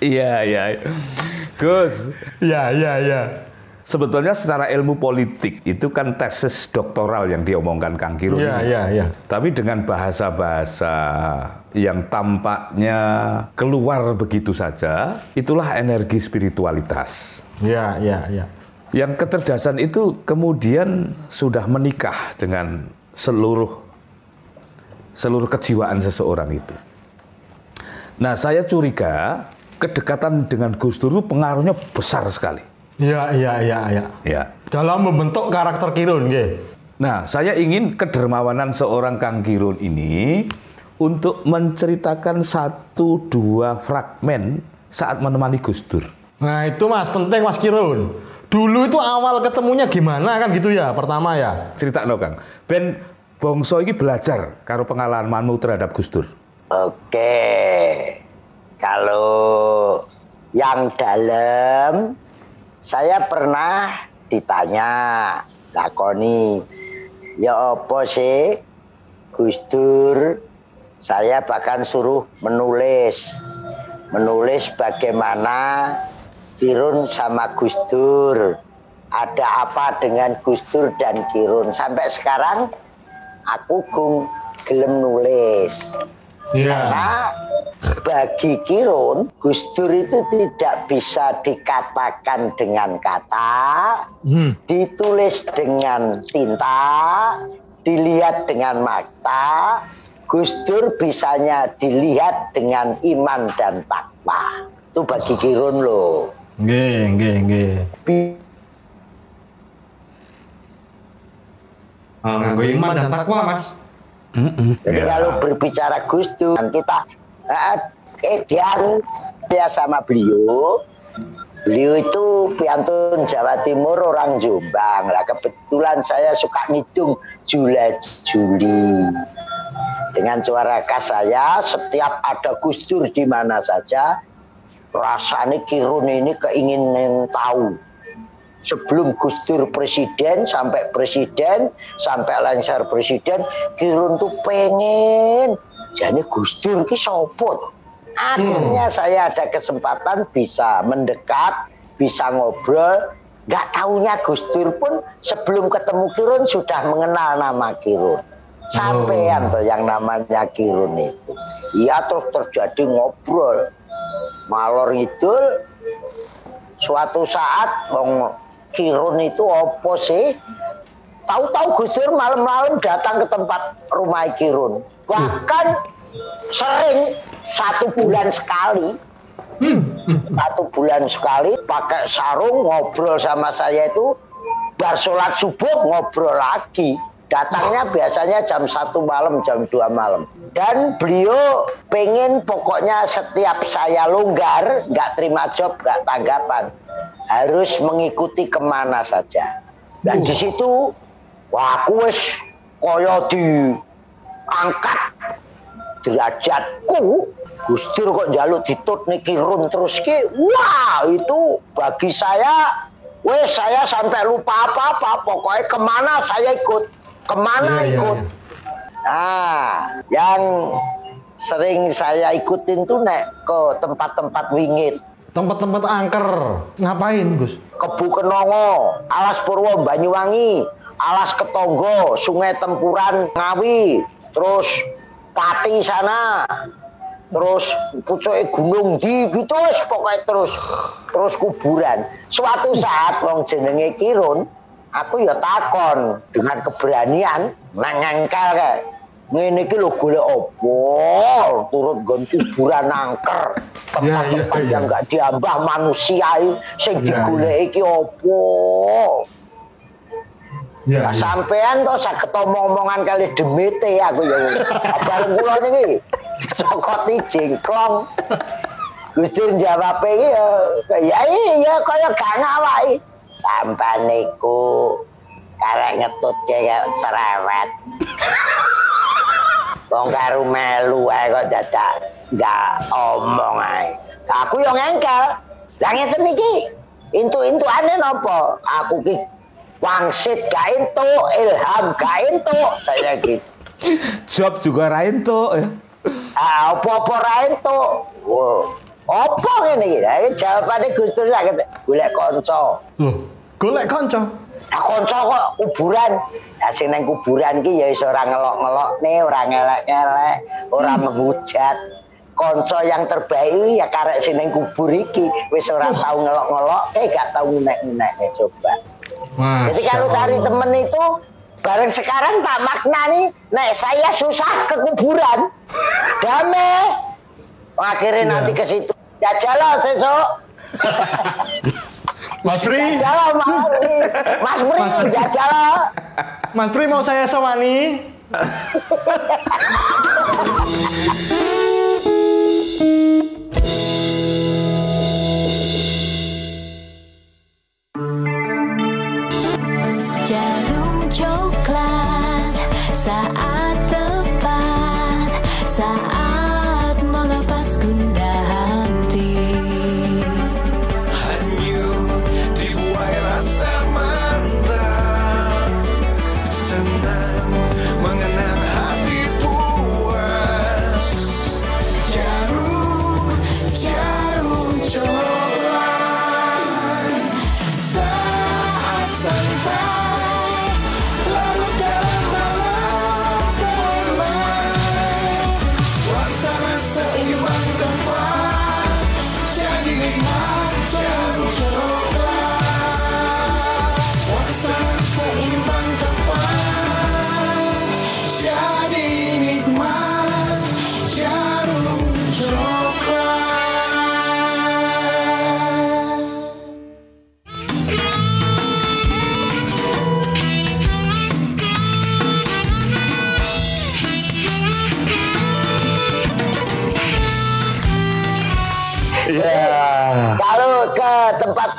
Iya, iya. Gus, Ya ya ya. sebetulnya secara ilmu politik itu kan tesis doktoral yang diomongkan Kang Kirun. Ya ini. ya ya. Tapi dengan bahasa-bahasa yang tampaknya keluar begitu saja, itulah energi spiritualitas. Ya ya ya. Yang kecerdasan itu kemudian sudah menikah dengan seluruh seluruh kejiwaan seseorang itu. Nah, saya curiga kedekatan dengan Gus Dur pengaruhnya besar sekali. Ya ya ya ya. Ya. Dalam membentuk karakter Kirun, nggih. Nah, saya ingin kedermawanan seorang Kang Kirun ini untuk menceritakan satu dua fragmen saat menemani Gus Dur. Nah itu mas penting mas Kirun. Dulu itu awal ketemunya gimana kan gitu ya pertama ya. Cerita no Kang. Ben Bongso ini belajar karo pengalamanmu terhadap Gus Dur. Oke, kalau yang dalam saya pernah ditanya lakoni ya apa sih Gus Dur? Saya bahkan suruh menulis. Menulis bagaimana Kirun sama Gus Dur. Ada apa dengan Gus Dur dan Kirun? Sampai sekarang aku gung gelem nulis karena bagi Kirun, Gus Dur itu tidak bisa dikatakan dengan kata, ditulis dengan tinta, dilihat dengan mata. Gus Dur bisanya dilihat dengan iman dan takwa. Itu bagi Kirun loh. Nggih nggih nggih. Oh, nganggo iman dan takwa mas. Jadi Ya. kalau berbicara Gus Dur, kita eh, edan dia sama beliau. Beliau itu piantun Jawa Timur orang Jombang. Lah kebetulan saya suka ngitung Jula Juli. Dengan suara khas saya, setiap ada Gus Dur di mana saja, rasanya Kirun ini keingin tahu sebelum Gus Dur presiden sampai presiden sampai lancar presiden Kirun tuh pengen. Jadi Gus Dur ki sopo akhirnya saya ada kesempatan bisa mendekat bisa ngobrol. Nggak taunya Gus Dur pun sebelum ketemu Kirun sudah mengenal nama Kirun. Sampean tuh yang namanya Kirun itu. Iya terus terjadi ngobrol. Malor ngidul suatu saat wong Kirun itu opo sih? Tahu-tahu Gus Dur malam-malam datang ke tempat rumah Kirun. Bahkan sering satu bulan sekali. Satu bulan sekali pakai sarung ngobrol sama saya itu bar sholat subuh ngobrol lagi. Datangnya biasanya jam satu malam, jam 2 malam. Dan beliau pengen pokoknya setiap saya longgar, nggak terima job, nggak tanggapan. Harus mengikuti ke mana saja. Dan di situ, wah aku wis koyo di angkat derajatku Gustir kok jaluk ditut niki rum terus ki. Wah itu bagi saya wes saya sampai lupa apa-apa pokoknya ke mana saya ikut? Ke mana Iya, iya, ikut? iya. nah yang sering saya ikutin tuh nek ke tempat-tempat wingit Tempat-tempat angker. Ngapain, Gus? Kebu Kenongo, Alas Purwo Banyuwangi, Alas Ketonggo, Sungai Tempuran Ngawi, terus Pati sana, terus pucuke gunung di gitu wis pokoknya terus terus kuburan. Suatu saat wong jenenge Kirun, aku ya takon dengan keberanian nang kae. Ngene iki lho golek opo? Turut nggon kuburan angker. Tempat-tempat iya, iya. yang nggak diambah manusia sing Iya, digoleki iki opo? Ya, Nah, sampean kok saged omong-omongan kali demite aku ya. Bareng kula niki cokoti jengklong. Gusti jawab iki ya ya iya kaya gak ngawaki. Sampan niku karek kayak cerewet. Wong karo melu ae kok dadak gak omong ae. Aku yo ngengkel. Lah ngeten iki. Intu-intuane napa? Aku ki wangsit gak entuk, ilham gak entuk. Saya gitu. Job juga rainto ya. Ah, apa-apa ra entuk. Wow. Apa ngene iki? Lah jawabane Gus Dur lah kata, golek kanca. Loh, golek kanca. Kanca kok kuburan. Lah sing nang kuburan ki ya iso ora ngelok-ngelokne, ora ngelek-ngelek, ora menghujat. Kanca yang terbaik ya karek sing nang kubur iki wis ora tau ngelok-ngelok, eh gak tau ngunek-ngunek coba. Masya Jadi kalau cari temen itu bareng sekarang tak makna nih, nek saya susah ke kuburan, damai. Akhirnya Iya. nanti ke situ, ya jalan sesok, Mas Pri, jalan Mas Bri, Mas Bri, Mas- ya jalan. Mas Pri mau saya sewani?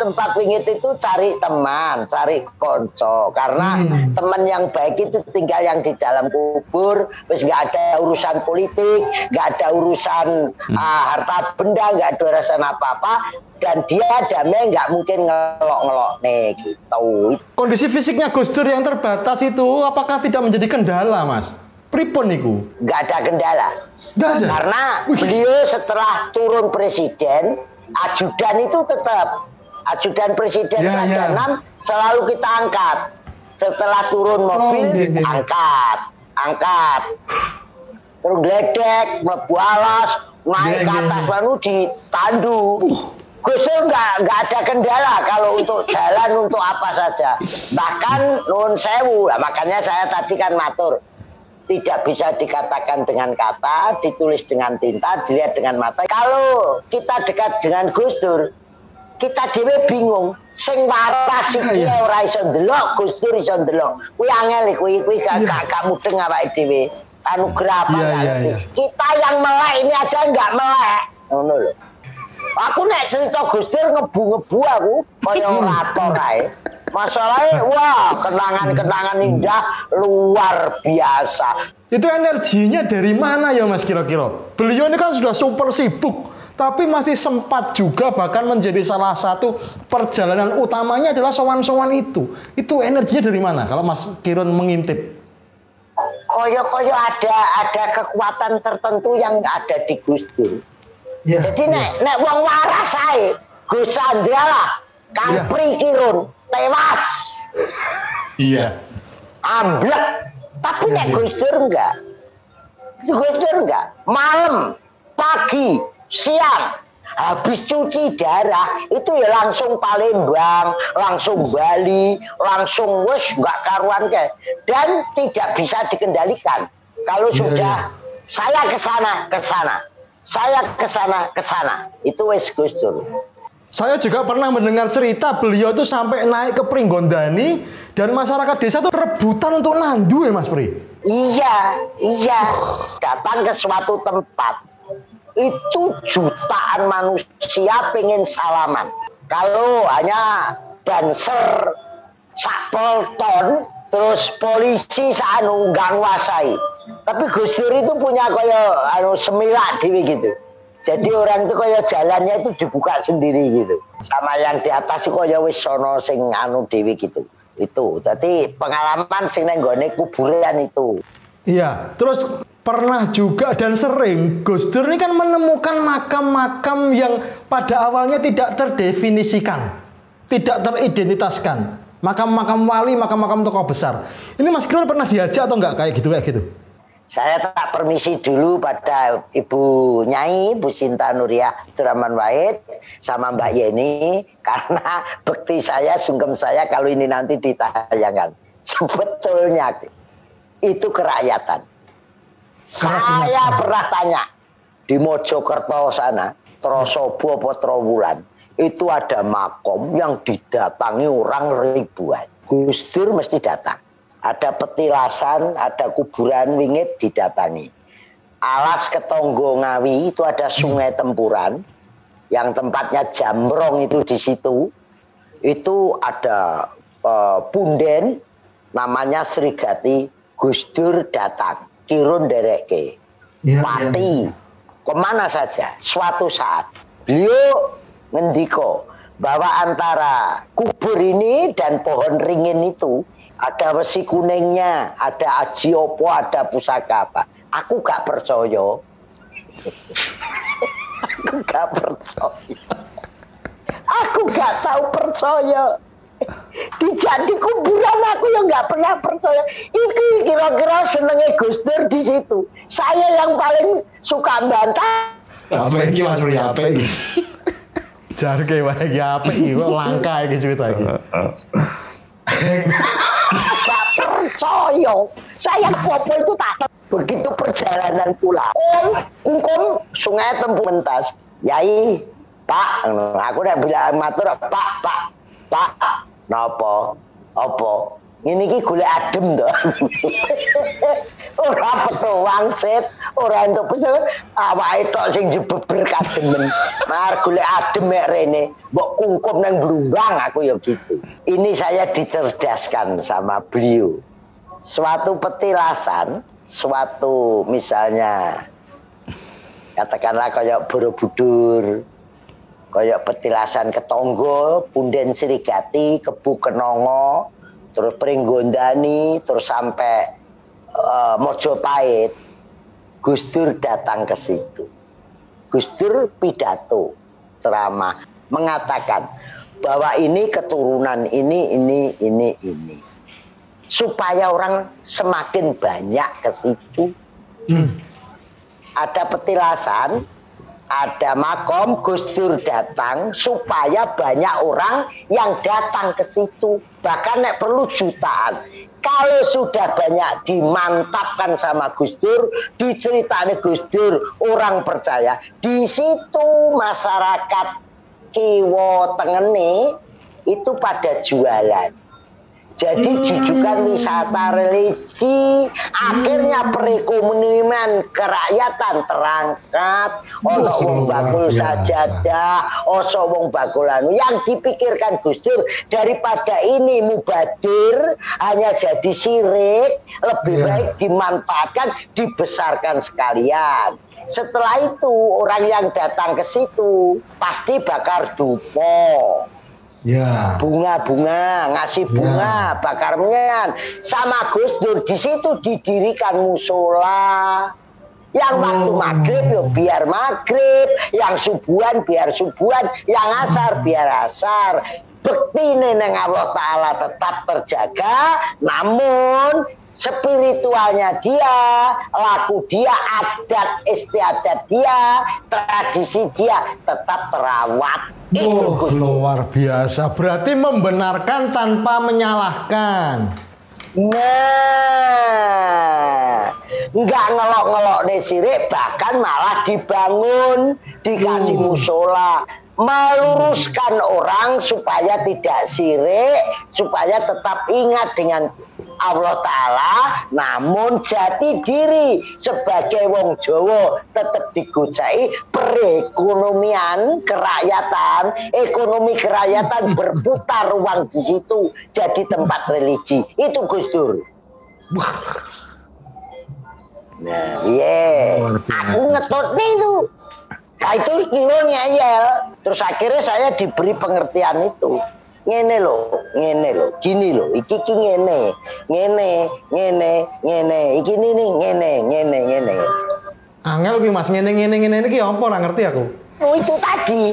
tempat-tempat wingit itu cari teman, cari konco. Karena teman yang baik itu tinggal yang di dalam kubur, terus nggak ada urusan politik, nggak ada urusan ah, harta benda, nggak ada urusan apa-apa. Dan dia damai nggak mungkin ngelok-ngelok nih gitu. Kondisi fisiknya Gus Dur yang terbatas itu apakah tidak menjadi kendala, Mas? Pripun niku? nggak ada kendala. Nggak ada? Karena Wih. beliau setelah turun presiden, ajudan itu tetap ajudan presiden Ya, ya. enam selalu kita angkat. Setelah turun mobil, iya, iya. angkat, angkat. Terus gledek, mlebu alas, naik Iya, ke iya, atas iya. manu ditandu. Gus Dur nggak nggak ada kendala kalau untuk jalan untuk apa saja. Bahkan nun sewu, Nah, makanya saya tadi kan matur tidak bisa dikatakan dengan kata, ditulis dengan tinta, dilihat dengan mata. Kalau kita dekat dengan Gus Dur, kita dhewe bingung. Sing waras iki Iya, iya. ora iso ndelok, Gus Dur iso ndelok. Kuwi angel kuwi kuwi gak Iya. gak, gak mudeng awake dhewe. Anugerah apa iya, ngerti. iya. Kita yang melek ini aja nggak melek. Ngono lho. Aku nek cerita Gus Dur ngebu-ngebu aku kaya orator ae. Masalahnya wah kenangan-kenangan indah luar biasa. Itu energinya dari mana ya Mas kira-kira? Beliau ini kan sudah super sibuk, tapi masih sempat juga bahkan menjadi salah satu perjalanan utamanya adalah sowan-sowan itu. Itu energinya dari mana? Kalau Mas Kirun mengintip. Koyo-koyo ada ada kekuatan tertentu yang ada di Gus Dur. Iya. Jadi nek nek wong waras ae, Gus Chandra lah, Kang Iya. Pri Kirun tewas, Iya. amblek. Tapi nek Gus Dur enggak. Gus Dur enggak. Malam, pagi, siang, habis cuci darah itu ya langsung Palembang, langsung Bali, langsung wes enggak karuan ke dan tidak bisa dikendalikan. Kalau Iya, sudah saya ke sana, ke sana. Saya ke sana, ke sana. Itu wes Gus Dur. Saya juga pernah mendengar cerita beliau itu sampai naik ke Pringgondani dan masyarakat desa itu rebutan untuk nandu ya Mas Pri. Iya, iya. Datang ke suatu tempat. Itu jutaan manusia pengen salaman. Kalau hanya banser sak pelton, terus polisi sanu nggak nguasai. Tapi Gus Dur itu punya kaya anu semilak dewi gitu. Jadi orang itu kaya jalannya itu dibuka sendiri gitu. Sama yang di atas itu kaya wis sono sing anu dewi gitu. Itu. Jadi pengalaman sing neng nggone kuburan itu. Iya, terus pernah juga dan sering Gus Dur ini kan menemukan makam-makam yang pada awalnya tidak terdefinisikan, tidak teridentitaskan. Makam-makam wali, makam-makam tokoh besar. Ini Mas Kirun pernah diajak atau enggak kayak gitu kayak gitu? Saya tak permisi dulu pada Ibu Nyai, Bu Sinta Nuriyah Abdurrahman Wahid, sama Mbak Yeni, karena bekti saya, sungkem saya kalau ini nanti ditayangkan. Sebetulnya itu kerakyatan. Saya pernah tanya di Mojokerto sana, Trosobo apa Trowulan, itu ada makom yang didatangi orang ribuan. Gus Dur mesti datang. Ada petilasan, ada kuburan wingit didatangi. Alas Ketonggo Ngawi itu ada sungai tempuran yang tempatnya Jamrong itu di situ. Itu ada eh, punden namanya Srigati Gus Dur datang. Kirun dereke. Pati ke mana saja suatu saat beliau ngendiko bahwa antara kubur ini dan pohon ringin itu ada besi kuningnya, ada aji opo, ada pusaka apa. Aku gak percaya. Aku gak percaya. Aku gak tahu percaya. Dijadi kuburan aku yang nggak pernah percaya. Iki kira-kira senengnya Gus Dur di situ. Saya yang paling suka bantah. Apa ini Mas Pri? Apa ini? Jarke wae iki apa iki kok langka iki cerita iki. Gak percaya. Saya popo itu tak. Begitu perjalanan pulang. Kum, kungkum, sungai tempu mentas. Yai, Pak, aku udah bilang matur, Pak, Pak, Pak, napa, apa? Ini ki golek adem to. ora petu wangsit, ora entuk pesu, awake tok sing jebeber kademen. Mar golek adem mek rene, mbok kungkum nang blumbang aku ya gitu. Ini saya dicerdaskan sama beliau. Suatu petilasan, suatu misalnya katakanlah kayak Borobudur, kayak petilasan Ketonggo, Punden Srigati, Kebu Kenongo, terus Pringgondani, terus sampai eh, Mojopahit. Gus Dur datang ke situ. Gus Dur pidato, ceramah, mengatakan bahwa ini keturunan ini, ini, ini, ini. Supaya orang semakin banyak ke situ. Ada petilasan, ada makom Gus Dur datang supaya banyak orang yang datang ke situ. Bahkan nek perlu jutaan. Kalau sudah banyak dimantapkan sama Gus Dur diceritani Gus Dur orang percaya. Di situ masyarakat kiwo tengene itu pada jualan. Jadi jujukan wisata religi, akhirnya perekonomian kerakyatan terangkat, ono wong bakul sajadah, oso wong bakul anu. Yang dipikirkan Gus Dur daripada ini mubadir hanya jadi sirik, lebih Iya. baik dimanfaatkan, dibesarkan sekalian. Setelah itu orang yang datang ke situ pasti bakar dupo Ya. bunga-bunga, ngasih bunga, bakar menyan. Sama Gus Dur di situ didirikan musola. Yang waktu maghrib ya biar maghrib, yang subuhan biar subuhan, yang asar biar asar. Bekti neng Allah Ta'ala tetap terjaga, namun spiritualnya dia, laku dia, adat istiadat dia, tradisi dia tetap terawat. Oh, luar biasa. Berarti membenarkan tanpa menyalahkan. Nah, nggak ngelok-ngelok deh sirik, bahkan malah dibangun, dikasih musola, meluruskan orang supaya tidak sirik, supaya tetap ingat dengan Allah Ta'ala, namun jati diri sebagai wong Jawa tetap digojai perekonomian kerakyatan, ekonomi kerakyatan berputar ruang di situ jadi tempat religi. Itu Gus Dur. Nah, iya. Aku ngetut nih itu. Nah itu kira ngeyel. Terus akhirnya saya diberi pengertian itu. Ngene loh, ngene loh, gini loh, iki iki ngene, ngene, ngene, ngene, iki ini ngene, ngene, ngene. Angel kuwi Mas ngene ngene ngene iki apa ora ngerti aku. Oh itu tadi.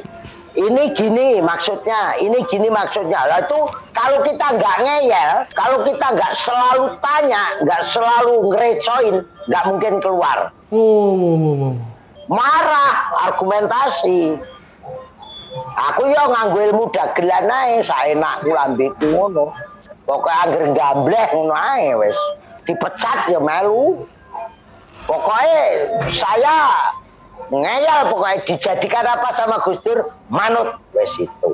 Ini gini maksudnya, ini gini maksudnya. Lah itu kalau kita nggak ngeyel, kalau kita nggak selalu tanya, nggak selalu ngerecoin, nggak mungkin keluar. Oh. marah argumentasi aku yo nganggo ilmu dagelan ae saenakku lambeku ngono pokoke anggere gambleh ngono ae wis dipecat ya melu pokoknya saya ngeyel pokoknya dijadikan apa sama Gus Dur manut wis itu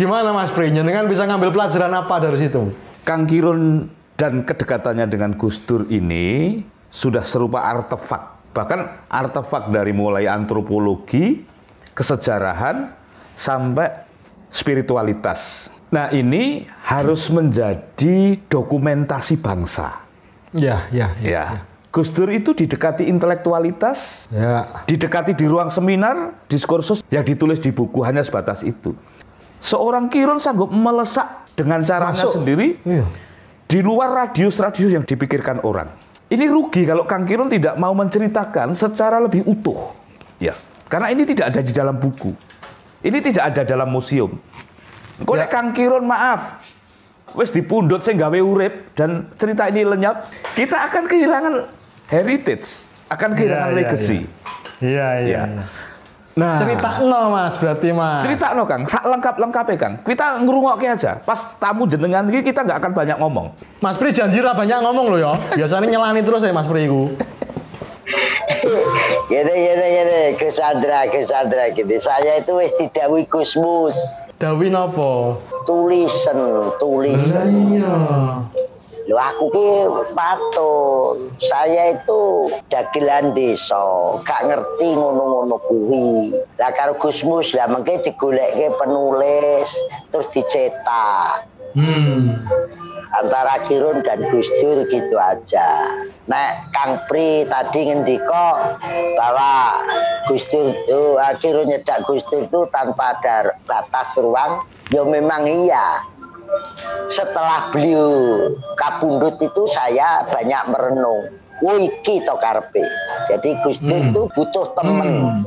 Gimana Mas Pri? Jenengan bisa ngambil pelajaran apa dari situ? Kang Kirun dan kedekatannya dengan Gus Dur ini sudah serupa artefak. Bahkan artefak dari mulai antropologi, kesejarahan, sampai spiritualitas. Nah ini harus menjadi dokumentasi bangsa. Ya, ya, Ya. Gus Dur itu didekati intelektualitas, Ya. didekati di ruang seminar, diskursus yang ditulis di buku hanya sebatas itu. Seorang Kirun sanggup melesak dengan caranya Masuk. sendiri Iya. di luar radius-radius yang dipikirkan orang. Ini rugi kalau Kang Kirun tidak mau menceritakan secara lebih utuh. Ya, karena ini tidak ada di dalam buku. Ini tidak ada dalam museum. Kok Ya. Kang Kirun maaf, wis dipundhut sing gawe urip dan cerita ini lenyap, kita akan kehilangan heritage, akan kehilangan Iya, iya, legacy. Iya, iya. Ya. iya. Nah, Cerita no Mas berarti Mas. cerita no Kang, sak lengkap lengkapnya Kang. Kita ngerungokke aja. Pas tamu jenengan ini kita nggak akan banyak ngomong. Mas Pri janji ra banyak ngomong loh ya. Biasanya nyelani terus ya Mas Pri iku. gini gini gini Kesandra Kesandra gini saya itu wis tidak Gusmus Dawi nopo? tulisan tulisan Iya. Lho aku ki patun. Saya itu dagelan desa, gak ngerti ngono-ngono kuwi. Lah karo Gusmus lah mengke digolekke penulis terus dicetak. Hmm. Antara Kirun dan Gus Dur gitu aja. Nek Kang Pri tadi ngendika bahwa Gus Dur itu ah, Kirun nyedak Gus Dur itu tanpa ada batas ruang, ya memang iya setelah beliau kabundut itu saya banyak merenung. Oh iki to karepe. Jadi Gus Dur Hmm. itu butuh temen, Hmm.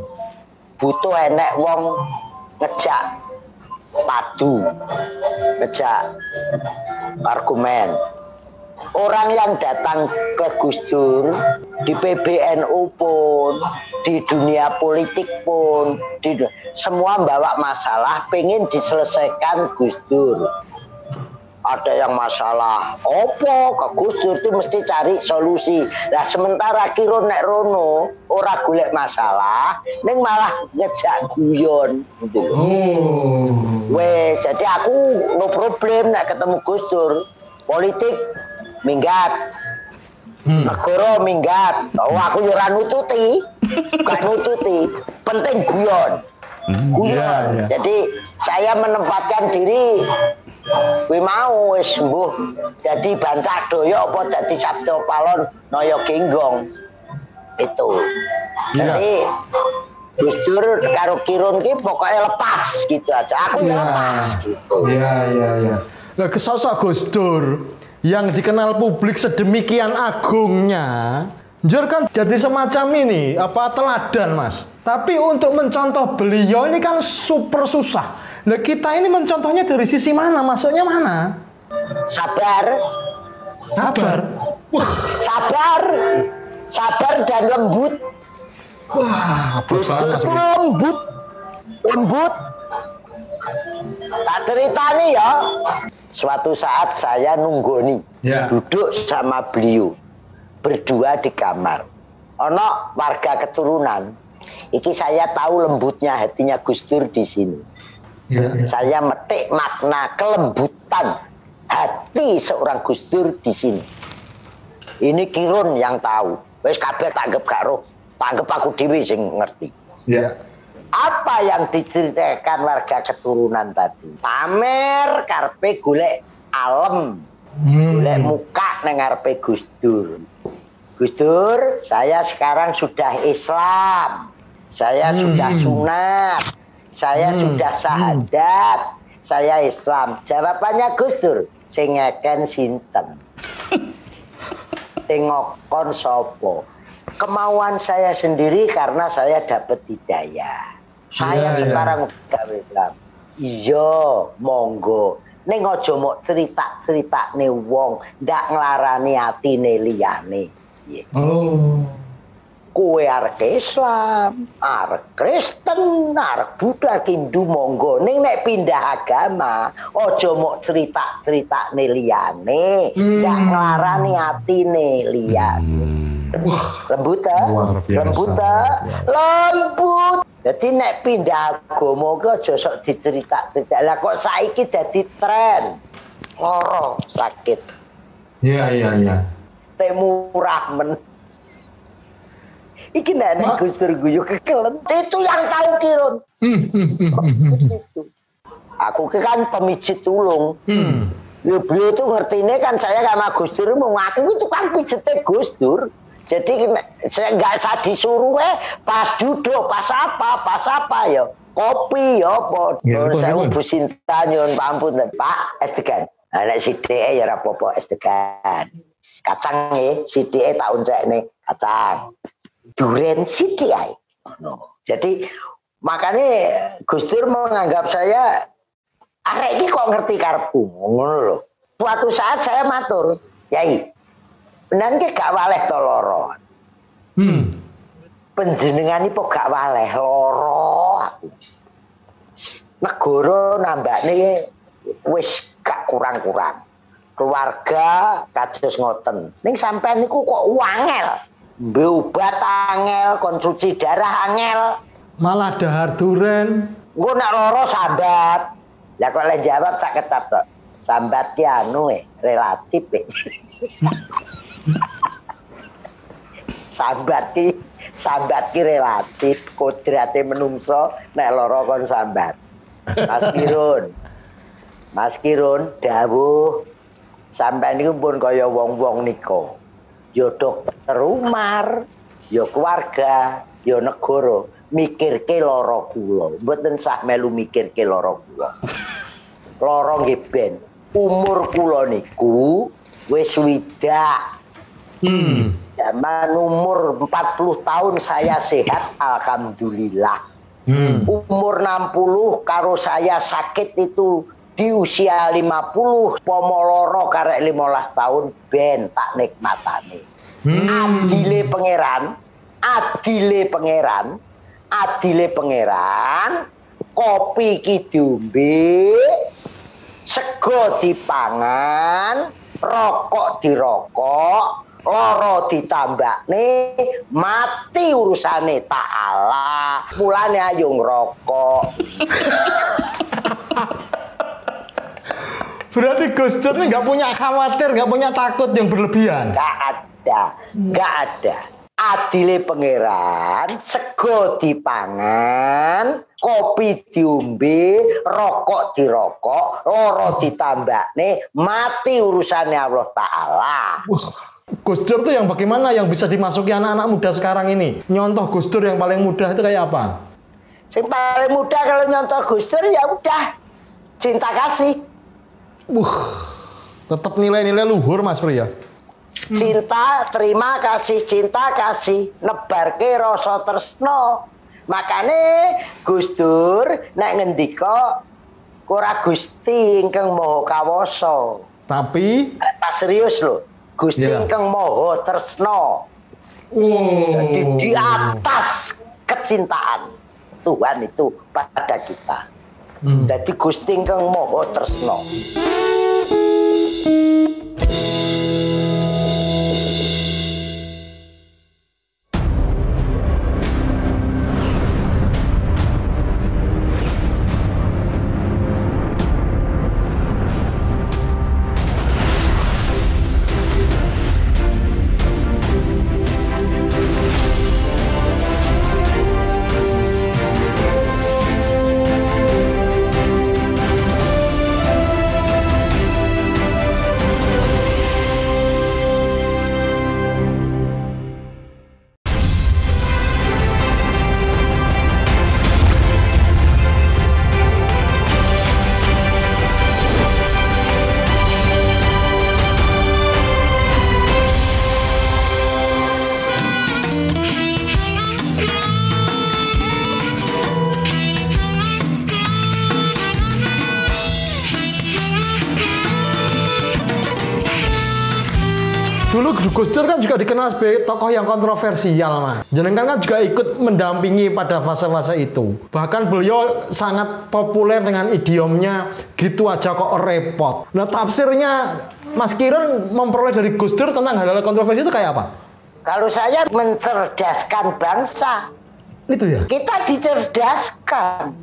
butuh enek wong ngejak padu, ngejak argumen. Orang yang datang ke Gus Dur di PBNU pun, di dunia politik pun, di semua bawa masalah pengen diselesaikan Gus Dur. Ada yang masalah opo ke Gus Dur itu mesti cari solusi nah sementara kiro nek rono ora golek masalah ning malah ngejak guyon gitu loh Oh. Wes, jadi aku no problem nek ketemu Gus Dur. Politik minggat. Hmm. Negara minggat. Oh, aku ora nututi. Gak nututi. Penting guyon. Guyon. iya, iya. Jadi saya menempatkan diri Kuwi mau wis mbuh dadi bancak doyo apa dadi sabda palon noyo genggong. Itu. Iya. Jadi Gus Dur karo Kirun ki pokoknya lepas gitu aja. Aku ya lepas gitu. Iya, iya, iya. Nah, ke sosok Gus Dur yang dikenal publik sedemikian agungnya, Jur kan jadi semacam ini, apa teladan, Mas. Tapi untuk mencontoh beliau ini kan super susah. Nah, kita ini mencontohnya dari sisi mana? Maksudnya mana? Sabar, Sabar. Wah, sabar, sabar dan lembut. wah, banget, itu lembut, lembut. Tak cerita nih ya. Suatu saat saya nunggoni Ya. duduk sama beliau berdua di kamar. Ono warga keturunan. Iki saya tahu lembutnya hatinya Gus Dur di sini. Iya, iya. Saya metik makna kelembutan hati seorang Gus Dur di sini. Ini Kirun yang tahu. Wes kabeh tanggep gak roh. Tanggep aku dhewe sing ngerti. Iya. Apa yang diceritakan warga keturunan tadi? Pamer karpe golek alem, Hmm. golek muka nang ngarepe Gus Dur. Gus Dur, saya sekarang sudah Islam. Saya sudah sunat. Saya sudah sahadat. Saya Islam. Jawabannya Gus Dur, sing ngeken sinten? Sing ngokon sopo? Kemauan saya sendiri karena saya dapat hidayah. Saya Iya, iya. sekarang udah Islam. Iya, monggo. Ning aja mok cerita-cerita nih wong, ndak nglarani atine liyane. Iya. Oh. Kue arek Islam, arek Kristen, arek Buddha, Hindu monggo. Ning nek pindah agama, aja mok cerita-cerita nih liyane, ndak nglarani atine liyane. Lembut ta? Luar biasa, Lembut ta? Lembut. Jadi nek pindah agama ki aja sok dicerita-cerita. Lah kok saiki dadi tren. Loro sakit. Iya, iya, iya. Teh murah men. Iki nek Gus Dur guyu kekelen. Itu yang tahu Kirun. Itu. Aku ki kan pemijit tulung. Hmm. Ya beliau itu ngertinya kan saya sama Gus Dur mau ngaku itu kan pijetnya Gus Dur. Jadi nek- saya nggak usah disuruh eh pas duduk, pas apa, pas apa ya. Kopi ya apa. Ya, saya. Bu Sinta nyuwun pampun Pak es degan. Nah, nek sithike ya ora apa-apa es degan. Kacang ya, sithike tahun saya ini kacang. Duren sithik ae. Ngono. Jadi makanya Gus Dur menganggap saya arek iki kok ngerti karepku ngono lho. Suatu saat saya matur, "Yai, benan ki gak waleh to loro. Hmm. Penjenengan iki gak waleh loro aku. Negara nambahne wis gak kurang-kurang. Keluarga kados ngoten. Ning sampean niku kok wangel. Mbe obat angel, konstruksi darah angel. Malah dahar duren. Engko nek loro sambat. Lah kok le jawab sak kecap tok. Sambat ki anu eh, relatif eh. sambat ki sambat ki relatif, kodrate menungso nek loro kon sambat. Mas Kirun. Mas Kirun dawuh sampean niku pun kaya wong-wong nika. Ya dokter Umar, ya keluarga, ya negara mikirke lara kula. Mboten sah melu mikirke lara kula. Lara nggih ben. Umur kula niku wis swidak. Hmm. Zaman umur 40 tahun saya sehat alhamdulillah. Hmm. Umur 60 karo saya sakit itu di usia 50 pomoloro karek 15 tahun ben tak nikmatane. Hmm. Adile pangeran, adile pangeran, adile pangeran, kopi ki diombe, sego dipangan, rokok dirokok, loro ditambakne, mati urusane ta'ala. Mulane ayo ngrokok. Berarti Gus Dur ini nggak punya khawatir, nggak punya takut yang berlebihan. Gak ada, gak ada. Adile pangeran, sego dipangan, kopi diombe, rokok dirokok, loro ditambakne, mati urusannya Allah Ta'ala. Gus Dur tuh yang bagaimana yang bisa dimasuki anak-anak muda sekarang ini? Nyontoh Gus Dur yang paling mudah itu kayak apa? Sing paling mudah kalau nyontoh Gus Dur ya udah cinta kasih. Tetap nilai-nilai luhur Mas Pri ya. Cinta, terima kasih, cinta kasih, nebarke rasa tresno. Makane Gus Dur nek ngendika ora Gusti ingkang Maha Kawasa. Tapi Pas serius lho, Gusti Iya. ingkang Maha Tresno. Jadi di atas kecintaan Tuhan itu pada kita. Jadi Gusti ingkang Maha Tresno. Juga dikenal sebagai tokoh yang kontroversial Mas. Jenengan kan juga ikut mendampingi pada fase-fase itu. Bahkan beliau sangat populer dengan idiomnya gitu aja kok repot. Nah tafsirnya Mas Kiron memperoleh dari Gus Dur tentang hal-hal kontroversi itu kayak apa? Kalau saya mencerdaskan bangsa, Itu ya? kita dicerdaskan.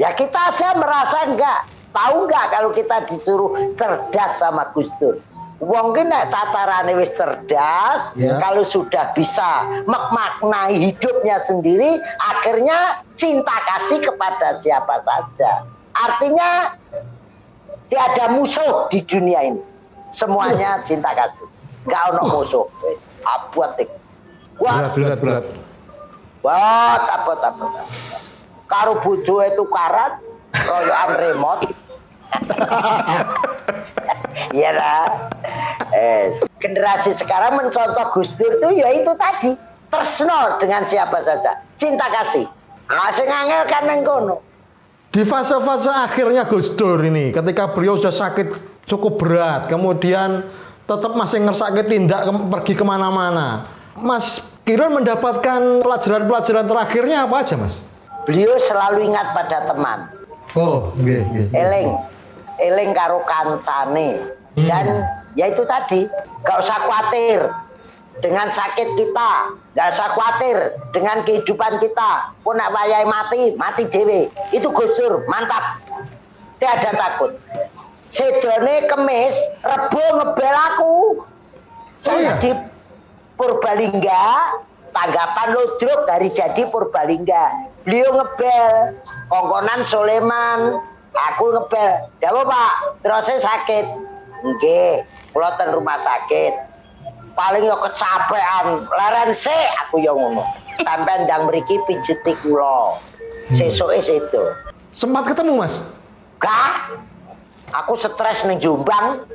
Ya kita aja merasa enggak. Tahu enggak kalau kita disuruh cerdas sama Gus Dur. Wong ki nek tatarane wis cerdas, Ya. kalau sudah bisa memaknai hidupnya sendiri, akhirnya cinta kasih kepada siapa saja. Artinya tiada musuh di dunia ini. Semuanya cinta kasih. Enggak ono musuh. Abot iki. Wah, Berat, berat, berat. Wat apa apa. Karo bojoe tukaran royokan remote. Iya lah. Eh, generasi sekarang mencontoh Gus Dur itu ya itu tadi tresno dengan siapa saja, cinta kasih. Ah, sing angel kan kono. Di fase-fase akhirnya Gus Dur ini, ketika beliau sudah sakit cukup berat, kemudian tetap masih ngersake tindak ke- pergi ke mana-mana. Mas Kiron mendapatkan pelajaran-pelajaran terakhirnya apa aja, Mas? Beliau selalu ingat pada teman. Oh, iya, eling eling karo kancane. Dan ya itu tadi gak usah khawatir dengan sakit kita. Gak usah khawatir dengan kehidupan kita. Pun nak wayai mati mati dewe itu Gus Dur mantap. Tiada takut. Sedone kemis rebo ngebel aku. Saya iya? di Purbalingga tanggapan ludruk dari jadi Purbalingga. Beliau ngebel kongkonan Soleman aku ngebel. Ya apa pak. Terus saya sakit. Nggih, kula ten rumah sakit. Paling yo kecapean. Leren sik aku yo ngono. Sampai ndang mriki pijeti kula. Sesuke itu Sempat ketemu, Mas? gak aku stres ning Jombang.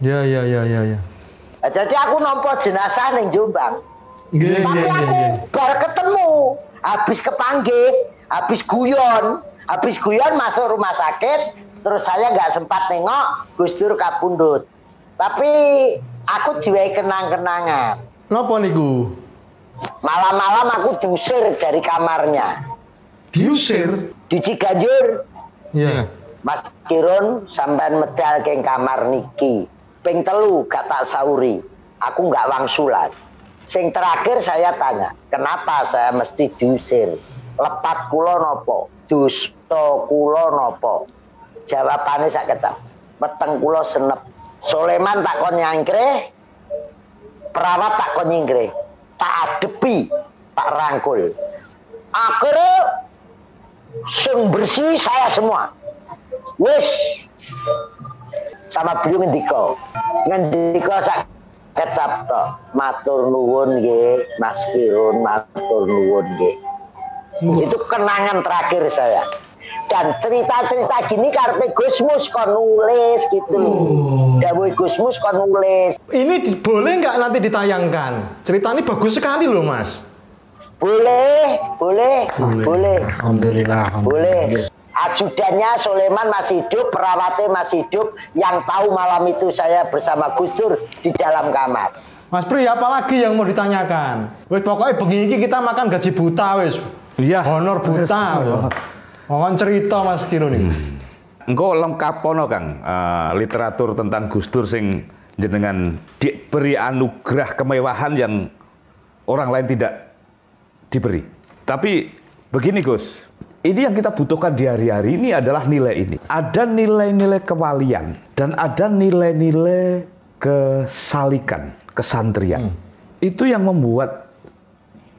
Ya, ya, ya, ya, ya. Jadi aku nompo jenazah ning Jombang. Iya, Tapi aku baru ketemu, habis kepanggih, habis guyon, habis guyon masuk rumah sakit, terus saya nggak sempat nengok Gus Dur kapundut. Tapi aku diwai kenang-kenangan. Napa niku? Malam-malam aku diusir dari kamarnya Diusir. di Ciganjur. Ya. Mas Kirun sampean medal ke kamar niki. Ping telu gak tak sauri. Aku nggak wangsulan. Sing terakhir saya tanya, kenapa saya mesti diusir? Lepat kulo nopo, dusta kulo nopo. Jawabannya saya kecap, meteng kulo senep. Soleman tak kon nyangkre, perawat tak kon nyingkre, tak adepi, tak rangkul. Akhirnya sing bersih saya semua. Wis sama beliau ngendika. Ngendika sak kecap tok. Matur nuwun nggih, Mas Kirun, matur nuwun nggih. Itu kenangan terakhir saya. Dan cerita-cerita gini karpe Gusmus kon nulis gitu. Dawuh Gusmus kon nulis. Ini di- boleh nggak nanti ditayangkan? Cerita ini bagus sekali loh mas. Boleh, boleh, boleh. Alhamdulillah. Boleh. Ajudannya Soleman masih hidup, perawatnya masih hidup. Yang tahu malam itu saya bersama Gus Dur di dalam kamar. Mas Pri, apalagi yang mau ditanyakan? Wes pokoknya bengi iki kita makan gaji buta wes. Iya. Honor buta. Mohon cerita Mas Kirun ini. Engkau lengkap pono Kang eh, literatur tentang Gus Dur sing jenengan diberi anugerah kemewahan yang orang lain tidak diberi. Tapi begini Gus, ini yang kita butuhkan di hari-hari ini adalah nilai ini. Ada nilai-nilai kewalian dan ada nilai-nilai kesalikan, kesantrian. Itu yang membuat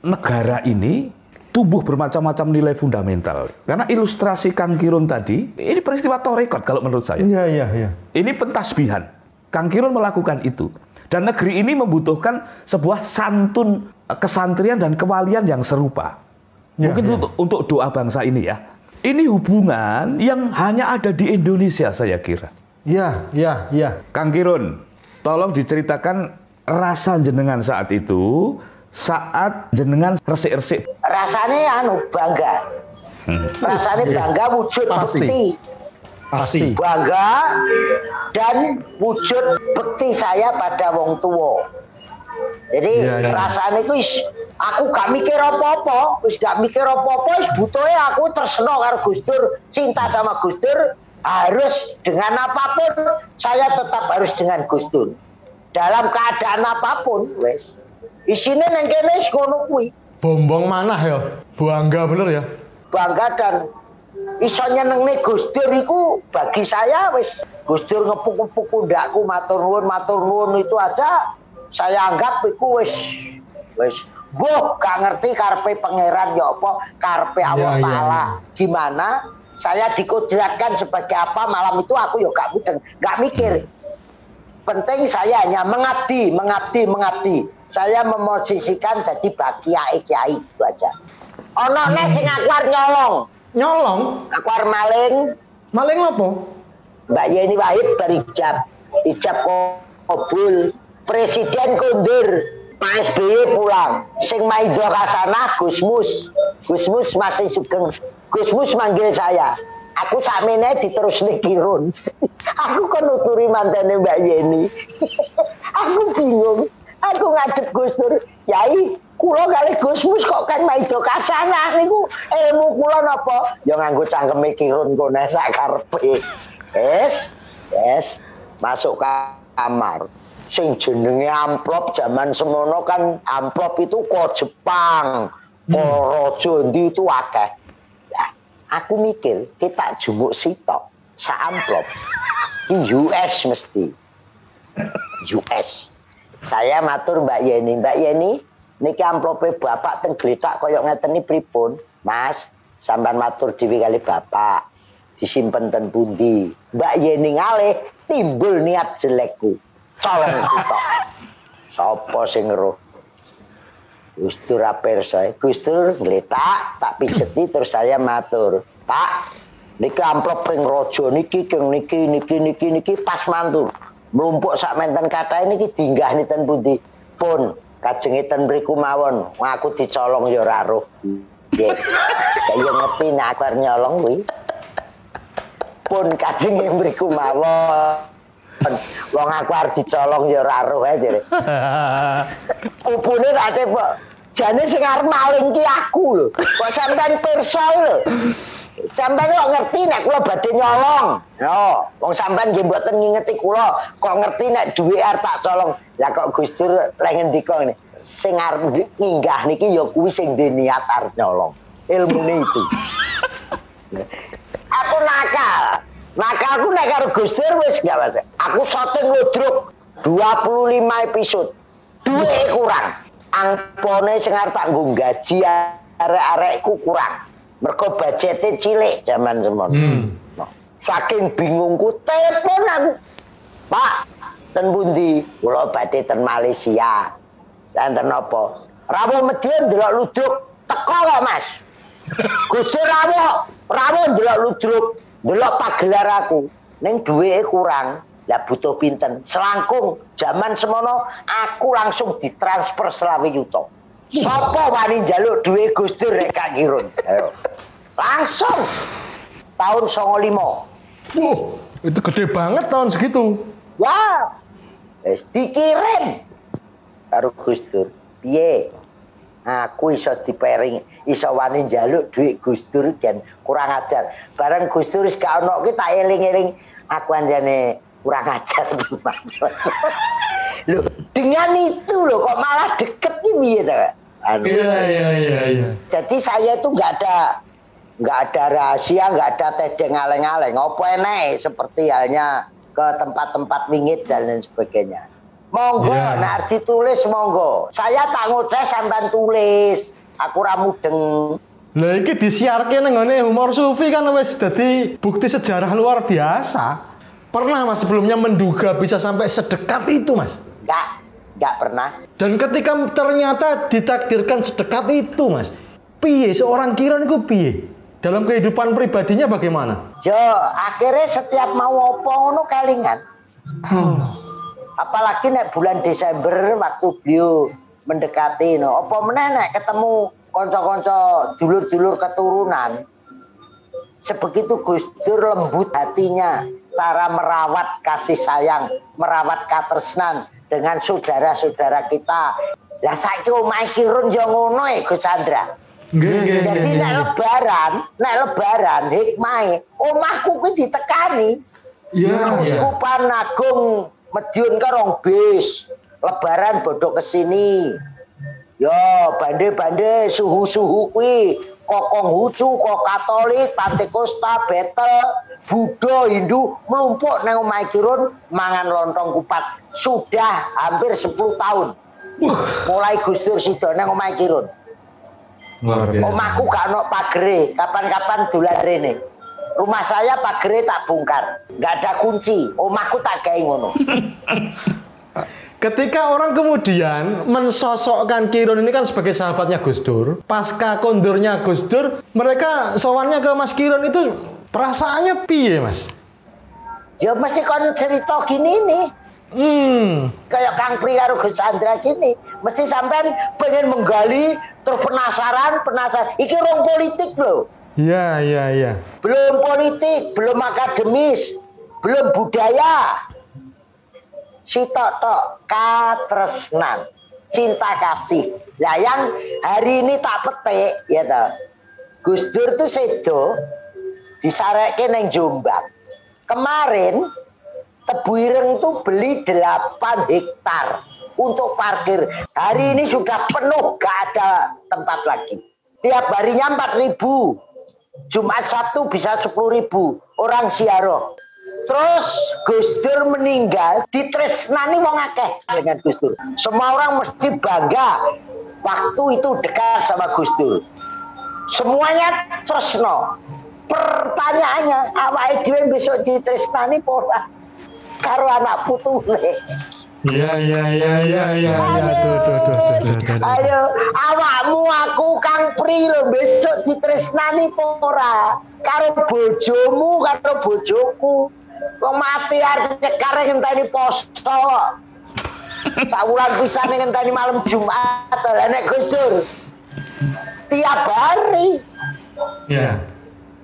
negara ini tumbuh bermacam-macam nilai fundamental. Karena ilustrasi Kang Kirun tadi, ini peristiwa torekot kalau menurut saya. Iya iya iya. Ini pentasbihan. Kang Kirun melakukan itu. Dan negeri ini membutuhkan sebuah santun eh, kesantrian dan kewalian yang serupa. Ya, Mungkin ya. Untuk, untuk doa bangsa ini ya. Ini hubungan yang hanya ada di Indonesia saya kira. Iya iya iya. Kang Kirun, tolong diceritakan rasa jenengan saat itu saat jenengan resik-resik Rasanya anu bangga. Rasanya bangga wujud Pasti. bekti. Pasti. Bangga dan wujud bekti saya pada wong tua. Jadi Iya, iya. rasanya itu is, aku gak mikir apa-apa, wis gak mikir apa-apa, wis butuhnya aku terseno karo Gus Dur, cinta sama Gus Dur, harus dengan apa pun saya tetap harus dengan Gus Dur. Dalam keadaan apa pun, wes. Isinya neng kene ngono kuwi. Bombong manah ya. Bangga bener ya. bangga dan iso nyenengne Gus Dur iku bagi saya wis Gus Dur ngepuk-ngepuk pundakku matur nuwun matur nuwun itu aja saya anggap iku wis wis Boh, gak ngerti karpe pangeran ya apa, karpe Allah iya, Ta'ala. Gimana saya dikodratkan sebagai apa malam itu aku ya gak mudeng, gak mikir. Penting saya hanya mengabdi, mengabdi, mengabdi. Saya memosisikan jadi bagi kiai itu aja. Ono nek sing aku arep nyolong, Nyolong. aku maling, Maling apa? Mbak Yeni Wahid berijab, ijab kabul, Presiden kundur, Pak SBY pulang, sing maido kasana Gusmus, Gusmus masih sugeng, Gusmus manggil saya, aku sakmene diterus kirun, aku kan nuturi mantene Mbak Yeni, aku bingung, aku ngadep Gus Dur, Yai, kulo kali Gusmus kok kan maido kasana niku ilmu kulo napa? Ya nganggo cangkeme kirun kone sak. Yes, yes, masuk kamar. Sing jenenge amplop zaman semono kan amplop itu kok Jepang, kok Raja ndi itu akeh. Nah, aku mikir kita jumuk sitok sa amplop di US mesti. US. Saya matur Mbak Yeni, Mbak Yeni, niki amplope bapak teng koyok ngeten iki pripun? Mas, sampean matur dhewe kali bapak. Disimpen ten pundi? Mbak Yeni ngalih timbul niat jelekku. Colong sitok. Sopo sing ngeruh? Gus Dur aperso, Gus Dur ngletak, tak pijeti terus saya matur. Pak, niki amplop ping rojo niki keng niki niki niki niki pas mantul. Mlumpuk sak menten kathah niki dinggah ten pundi? Pun kajenge ten mriku mawon. Aku dicolong ya ora roh. Nggih. Kaya ngerti nek aku nyolong. Pun kajenge mriku mawon. Wong aku dicolong ya ora roh ae jere. Pupune tak tepok. Jane sing arep maling ki aku lho. Kok sampean pirsa lho. Sampeyan kok ngerti nek kula badhe nyolong. Yo, wong sampeyan nggih mboten ngingeti kula, kok ngerti nek duwe arep tak colong. Lah kok Gus Dur lek ngendika ngene, sing arep niki ya kuwi sing duwe niat arep nyolong. Ilmune itu. aku nakal. Nakalku nek karo Gus Dur wis gak mas. Aku syuting ludruk 25 episode. Duwe kurang. Angpone sing arep tak gaji arek-arekku kurang. Mergo budgetnya cilik zaman semono. Hmm. Nah, Saking bingungku telepon aku. Pak, ten pundi? Kula badhe ten Malaysia. Santen napa? Rawuh Medion ndelok ludruk teko kok, Mas. Gusti rawuh, rawuh ndelok ludruk, ndelok pagelar aku. Ning duweke kurang. Lah butuh pinten? Selangkung zaman semono aku langsung ditransfer selawe yuta. Sapa wani njaluk duwe Gus Dur rek Kak Kirun? Ayo. Langsung tahun 95. Wah, itu gede banget tahun segitu. Wah. Wis dikirim karo Gus Dur. Piye? Aku iso dipering, iso wani njaluk duit Gus Dur kan kurang ajar. Bareng Gus Dur wis gak ono ki tak eling-eling aku anjane kurang ajar. Loh, dengan itu loh kok malah deket ki piye? Anu. Iya, iya, iya, iya. Jadi saya itu nggak ada nggak ada rahasia, nggak ada tedeng ngaleng-ngaleng. Apa enek seperti halnya ke tempat-tempat wingit dan lain sebagainya. Monggo, Iya. nah arti tulis monggo. Saya tak ngoceh sampean tulis. Aku ra mudeng. Lah iki disiarke nang ngene humor sufi kan wis dadi bukti sejarah luar biasa. Pernah Mas sebelumnya menduga bisa sampai sedekat itu, Mas? Enggak, enggak pernah. Dan ketika ternyata ditakdirkan sedekat itu, Mas. Piye seorang Kiron itu piye? Dalam kehidupan pribadinya bagaimana? Yo, akhirnya setiap mau opo ngono kelingan. Apalagi nek bulan Desember waktu beliau mendekati no, opo meneh nek ketemu konco-konco dulur-dulur keturunan. Sebegitu Gus Dur lembut hatinya, cara merawat kasih sayang, merawat katresnan dengan saudara-saudara kita. Lah saiki omahe Kirun yo ngono e Gus Chandra. Jadi nek lebaran, nek lebaran hikmahe, omahku kuwi ditekani. Iya, Uskupan Agung Medion karong bis. Lebaran bodok ke sini. Yo, bande-bande suhu-suhu kuwi kokong hucu, kok Katolik, Pantekosta, Betel, Buddha, Hindu melumpuk nang omahe Kirun mangan lontong kupat. Sudah hampir 10 tahun. Mulai Gus Dur Sido nang omahe Kirun. Omahku gak ono pagere, kapan-kapan dolan rene. Rumah saya pagere tak bongkar, nggak ada kunci. Omahku tak gawe ngono. Ketika orang kemudian mensosokkan Kiron ini kan sebagai sahabatnya Gus Dur, pasca kondurnya Gus Dur, mereka sowannya ke Mas Kiron itu perasaannya piye, Mas? Ya mesti kon cerita gini nih. Hmm, Kayak Kang Pri karo Gus Chandra gini. Mesti sampean pengen menggali terus penasaran, penasaran. Iki rong politik loh. iya, iya, iya. Belum politik, belum akademis, belum budaya. Si tok katresnan, cinta kasih. Lah yang hari ini tak petik ya toh. Gus Dur tuh sedo disareke neng Jombang. Kemarin Tebu Ireng tuh beli 8 hektar untuk parkir. Hari ini sudah penuh, gak ada tempat lagi. Tiap harinya 4 ribu. Jumat Sabtu bisa 10 ribu. Orang siaroh. Terus Gus Dur meninggal, ditresnani wong akeh dengan Gus Dur. Semua orang mesti bangga waktu itu dekat sama Gus Dur. Semuanya tresno. Pertanyaannya, awake dhewe besok ditresnani apa ora? Karo anak putune. Iya, iya, iya, iya, iya. Tuh, tuh, tuh, tuh, tuh, tuh, tuh. Ayo, awakmu aku Kang Pri lho besok ditresnani apa ora? Karo bojomu, karo bojoku. Wong mati arep nyekare ngenteni poso. Tak wulan pisan ngenteni malam Jumat. Lah nek Gus Dur tiap hari. Iya.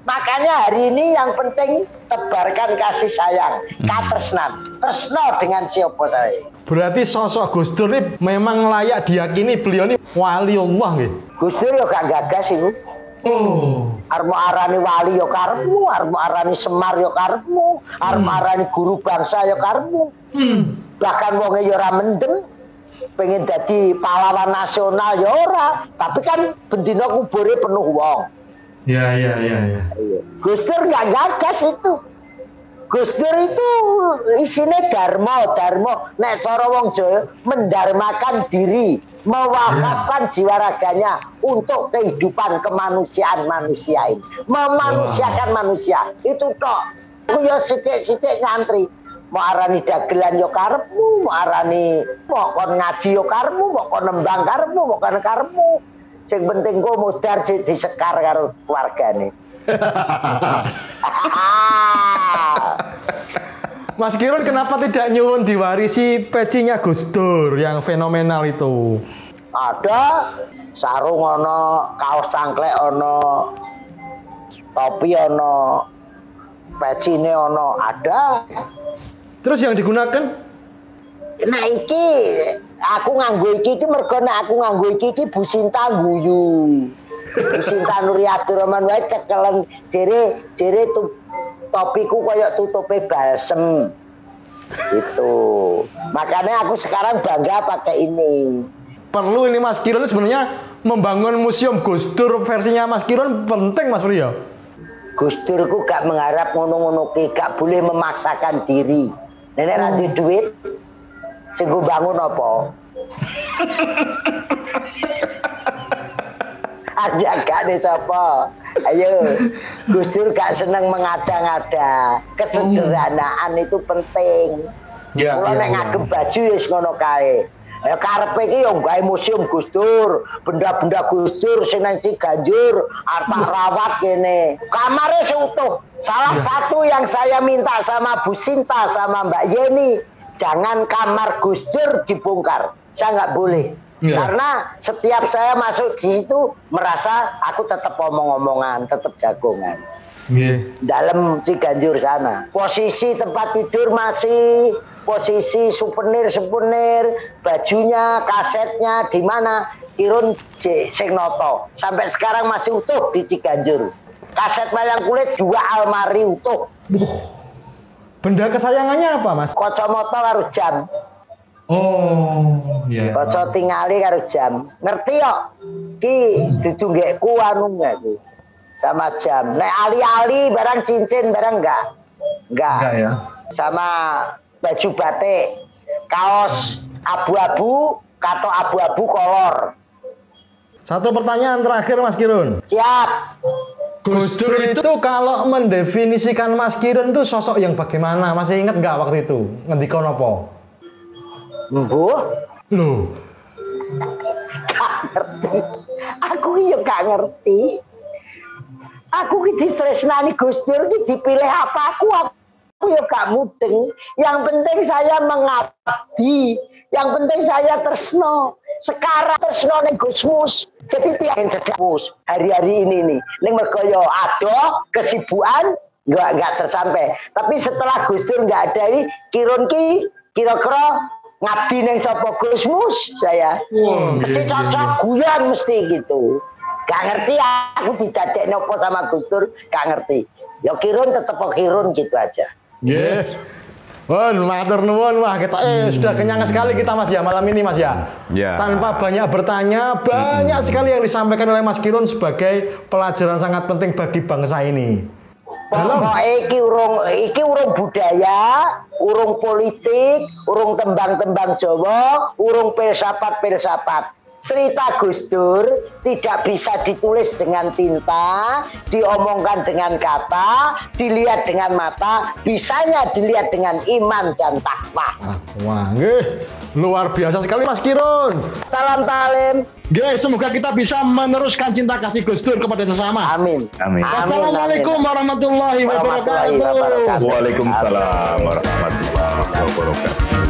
Makanya hari ini yang penting tebarkan kasih sayang, katresnan, tresno dengan siapa saya. Berarti sosok Gus Dur ini memang layak diyakini beliau ini wali Allah gitu. Gus Dur yo gak gagas itu. Oh. Arep mau arani wali ya karepmu, arep mau arani semar ya karepmu, arep mau arani guru bangsa ya karepmu. Bahkan wonge ya ora mendem pengen jadi pahlawan nasional ya ora, tapi kan bendina kubure penuh wong. Ya, ya, ya, ya. Gus Dur nggak gagas itu. Gus Dur itu isinya dharma, dharma. Nek cara wong Jawa mendarmakan diri, mewakafkan jiwa raganya untuk kehidupan kemanusiaan manusia ini. Memanusiakan manusia. Itu tok. Aku ya sithik-sithik ngantri. Mau arani dagelan yo karepmu, mau arani mau kon ngaji yo karepmu, mau kon nembang karepmu, mau kon karepmu. Sing penting modar sik disekar karo keluargane. Mas Kirun kenapa tidak nyuwun diwarisi pecinya Gus Dur yang fenomenal itu? ada sarung ono kaos cangklek ono topi ono pecine ono ada Terus yang digunakan nah iki aku nganggo iki iki mergo nek aku nganggo iki iki Bu Sinta guyu Bu Sinta Nuriyatul Rahman wae cekelen. Jere jere tu, topiku koyo tutupe balsem. Itu makanya aku sekarang bangga pakai ini. Perlu ini Mas Kirun sebenarnya membangun museum Gus Dur versinya Mas Kirun penting Mas Priyo. Gus Dur ku gak mengharap ngono-ngono gak boleh memaksakan diri. Nenek ra duwe duit, sing go bangun apa? Aja gak nih sapa. Ayo, Gus Dur gak seneng mengada-ngada. Kesederhanaan itu penting. Ya, Kula ya, nek ya. ngagem baju wis ngono kae. Ya karepe iki yo gawe museum Gus Dur, benda-benda Gus Dur sing nang Ciganjur, harta rawat kene. Kamare seutuh. Salah satu yang saya minta sama Bu Sinta sama Mbak Yeni, jangan kamar Gus Dur dibongkar. Saya nggak boleh. Iya. Karena setiap saya masuk di situ merasa aku tetap omong-omongan, tetap jagongan dalam Ciganjur sana. Posisi tempat tidur masih, posisi souvenir-souvenir, bajunya, kasetnya di mana? Kirun J. Sing noto. Sampai sekarang masih utuh di Ciganjur. Kaset wayang kulit dua almari utuh. Benda kesayangannya apa Mas? Kacamata karo jam. Oh, iya. Kaca tingali karo jam. Ngerti kok? Ki dudu ngekku anu ku. Sama jam. Nek ali-ali barang cincin barang enggak. Enggak. Enggak ya. Sama baju batik, kaos abu-abu, kato abu-abu kolor. Satu pertanyaan terakhir Mas Kirun. Siap. Gus Dur itu kalau mendefinisikan Mas Kirun tuh sosok yang bagaimana? Masih ingat nggak waktu itu? Ngendikon apa? Mbuh, Loh, gak ngerti. Aku ya gak ngerti. Aku ki ditresnani Gus Dur dipilih apa aku aku ya gak mudeng. Yang penting saya mengabdi. Yang penting saya tresno. Sekarang tresno ning Gusmus. Jadi tiap yang hari-hari ini nih. Ning mergo yo ada kesibukan nggak nggak tersampai. Tapi setelah Gus Dur nggak ada ini, Kirun ki kira-kira ngabdi neng sapa Gusmus saya. mesti cocok guyon mesti gitu. Gak ngerti aku didadek nopo sama Gus Dur, gak ngerti. Ya Kirun tetep Kirun gitu aja. Nggih. Wah, matur nuwun wah kita eh sudah kenyang sekali kita Mas ya malam ini Mas ya. Ya. Tanpa banyak bertanya, banyak sekali yang disampaikan oleh Mas Kirun sebagai pelajaran sangat penting bagi bangsa ini. Pokoknya iki urung iki urung budaya, urung politik, urung tembang-tembang Jawa, urung filsafat-filsafat. Cerita Gus Dur tidak bisa ditulis dengan tinta, diomongkan dengan kata, dilihat dengan mata, bisanya dilihat dengan iman dan takwa. Ah, wah, nggih. Luar biasa sekali Mas Kirun. Salam talim. Nggih, semoga kita bisa meneruskan cinta kasih Gus Dur kepada sesama. Amin. Amin. Wassalamualaikum warahmatullahi wabarakatuh. Waalaikumsalam warahmatullahi wabarakatuh.